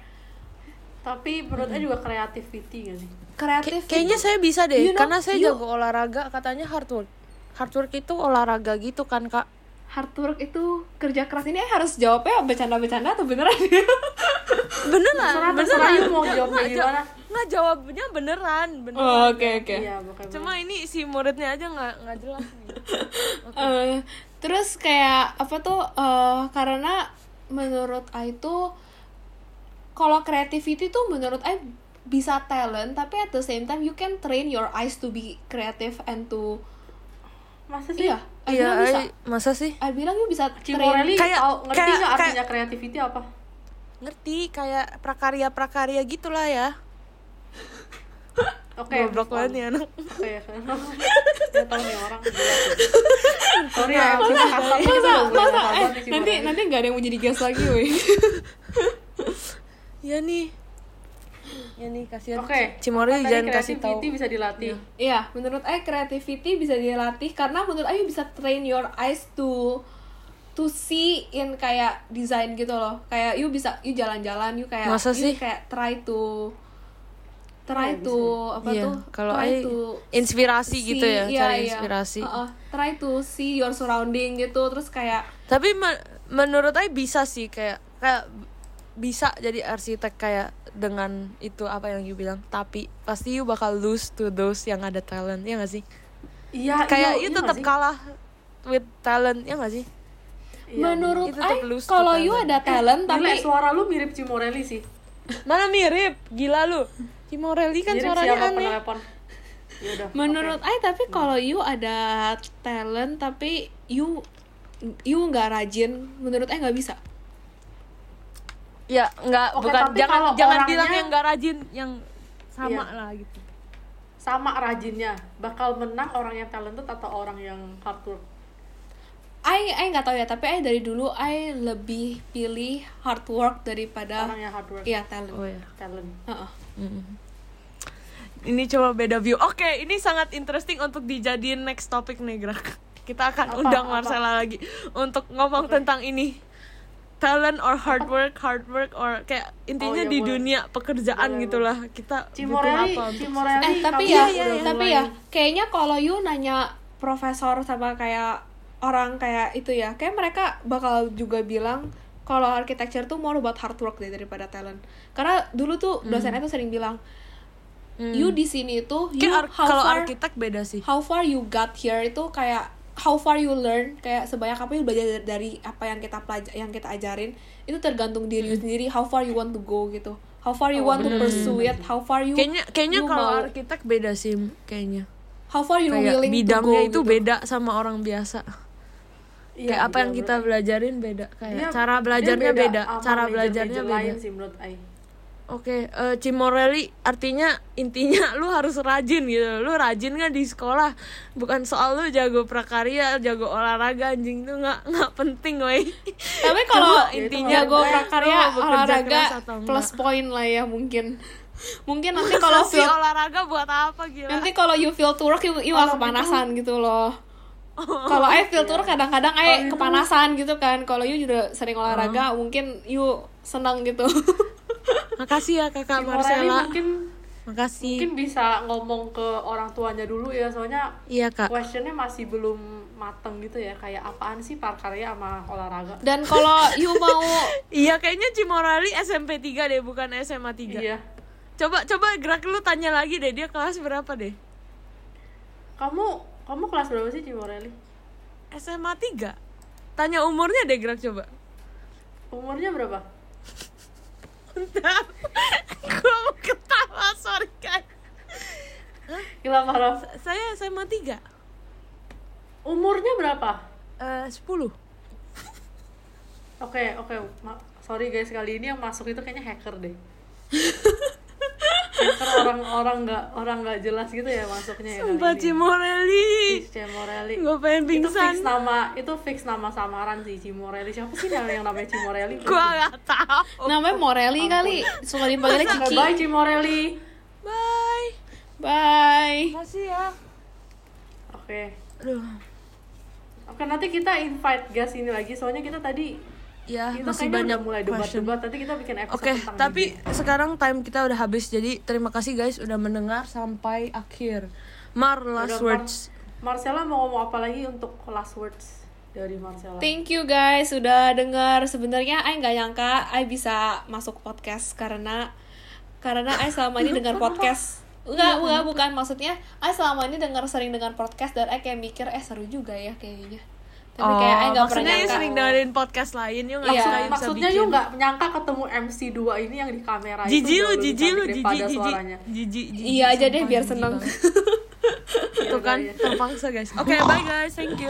Tapi menurutnya juga creativity gak sih? Kreatif Kay- kayaknya saya bisa deh You know, karena saya you- jago olahraga katanya hard work. Hard work itu olahraga gitu kan kak. Hard work itu kerja keras ini harus jawabnya bercanda-bercanda atau beneran Beneran, Terserah- beneran. terserah you mau jawabnya nggak, gimana. Nggak jawabnya beneran, beneran. oh oke oke iya bukan Cuma ini si muridnya aja nggak nggak jelas nih. Eh, terus kayak apa tuh eh, karena menurut I tuh kalau creativity tuh menurut I bisa talent tapi at the same time you can train your eyes to be creative and to masa sih iya I Iya, bilang bisa I- masa sih? I bilang bisa Cimorelli Kayak- tau- ngerti kayak- nggak artinya kayak- creativity apa Ngerti kayak prakarya-prakarya gitulah ya. oke Goblok move on. banget nih anak. oke ya tahu nih orang sorry ya masa masa sahabat eh, nanti nanti nggak ada yang mau jadi guest lagi woi Ya nih. Ya nih kasihan. oke Cimori apa jangan kasih tahu. creativity bisa dilatih Iya, menurut I creativity bisa dilatih karena menurut I bisa train your eyes to to see in kayak desain gitu loh. Kayak you bisa you jalan-jalan, you kayak Masa you sih? kayak try to try Oh, to apa Iya, tuh? kalau try I to inspirasi see- gitu ya, iya, cari iya. inspirasi. Uh-uh, try to see your surrounding gitu, terus kayak Tapi me- menurut saya bisa sih kayak kayak bisa jadi arsitek kayak dengan itu apa yang you bilang. Tapi pasti you bakal lose to those yang ada talent ya gak sih? iya kayak iya, you iya tetap kalah with talent ya gak sih? Iya, menurut I to kalau you ada talent Gila, tapi suara lu mirip Cimorelli sih Mana mirip? Gila lu. Cimorelli kan mirip suaranya siapa aneh. penelepon Yaudah, menurut oke. I tapi kalau you ada talent tapi you you nggak rajin menurut I nggak bisa Ya, enggak Oke, bukan tapi jangan kalau jangan orangnya- bilang yang enggak rajin, yang sama Iya. lah gitu. sama rajinnya bakal menang orang yang talented atau orang yang hard work I I nggak tahu ya tapi I dari dulu I lebih pilih hard work daripada orang yang hard work iya talent Oh ya. talent Heeh. Ini coba beda view. Oke, ini sangat interesting untuk dijadiin next topic nih, Grak. Kita akan Apa? undang Apa? Marcella lagi untuk ngomong tentang ini. Talent or hard work, hard work or kayak intinya Oh, iya, di boleh. dunia pekerjaan Boleh, gitulah. Kita Cimorelli butuh apa untuk Cimorelli eh tapi kamu ya udah tapi ya kayaknya kalau you nanya profesor sama kayak orang kayak itu ya kayak mereka bakal juga bilang kalau architecture tuh more about hard work deh daripada talent karena dulu tuh dosennya tuh sering bilang Hmm. you di sini tuh you Kayak ar- how kalau far arsitek beda sih. how far you got here itu kayak how far you learn kayak sebanyak apa you belajar dari apa yang kita pelaj yang kita ajarin itu tergantung diri you sendiri how far you want to go gitu how far you Oh, want to bener, pursue it how far you Kayaknya kayaknya you kalau mau- arsitek beda sih kayaknya. how far you Kayak willing to go bidangnya itu gitu. beda sama orang biasa. Iya, kayak apa yang iya, kita menurut- belajarin beda. Kayak Dia- cara belajarnya beda, sama cara belajarnya beda. lain sih menurut. Oke, eh, Cimorelli artinya intinya lu harus rajin gitu. Lu rajin nggak di sekolah? Bukan soal lu jago prakarya, jago olahraga anjing. Itu nggak nggak penting, woi. tapi kalau Cuma intinya jago gue- prakarya olahraga plus point lah ya mungkin. Mungkin nanti Kalau si feel olahraga buat apa gila? nanti kalau you feel to work you, you gak kepanasan gitu. loh. Kalau I feel to work kadang-kadang I Kalau itu- kepanasan gitu kan. Kalau you juga sering olahraga mungkin you senang gitu Makasih ya kakak Marcella. mungkin makasih Mungkin bisa ngomong ke orang tuanya dulu ya, soalnya iya kak questionnya masih belum mateng gitu ya. Kayak apaan sih parkarya sama olahraga? Dan kalau you mau iya kayaknya Cimorali SMP 3 deh bukan SMA 3 Iya. coba coba gerak lu tanya lagi deh dia kelas berapa deh Kamu kamu kelas berapa sih Cimorelli? SMA 3 tanya umurnya deh gerak coba Umurnya berapa? Bentar. gua mau ketawa sorry guys Gila parah. saya SMA 3 Umurnya berapa? Eh 10 Oke, oke. Sorry guys, kali ini yang masuk itu kayaknya hacker deh. orang-orang nggak orang nggak jelas gitu ya masuknya ya Sumpah. Cimorelli Cimorelli. gue pengen Itu fix pingsan nama itu fix nama samaran sih Cimorelli. Siapa sih yang yang namanya Cimorelli? gue gak tahu namanya Morelli kali, suka dipanggilnya Cici. bye Cimorelli. bye Bye. makasih ya Oke. aduh Oke, nanti kita invite guys ini lagi soalnya kita tadi ya kita masih kayaknya banyak mulai debat-debat. Nanti kita bikin episode Oke, tentang tapi ini. sekarang time kita udah habis. Jadi terima kasih guys udah mendengar sampai akhir. Mar last Udah, words. Mar- Marcella mau ngomong apa lagi untuk last words dari Marcella? Thank you guys sudah dengar. Sebenarnya I nggak nyangka I bisa masuk podcast karena karena I selama ini dengar podcast. Enggak, enggak, bukan maksudnya I selama ini dengar sering dengar podcast dan I kayak mikir eh seru juga ya kayaknya. Tapi kayak I nggak pernah Oh, nyangka. sering dengerin podcast lain, yuk nggak Iya. suka you bisa Maksudnya yuk nggak menyangka ketemu MC 2 ini yang di kamera itu Jiji lu, jauh lebih jiji lu, jiji, jiji, jiji, jiji. Iya aja deh biar seneng. banget. Iya, Tuh kan iya. terpaksa guys. Oke, bye guys, thank you.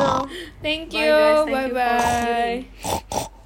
Thank Bye, you. guys. Thank Bye for bye. listening.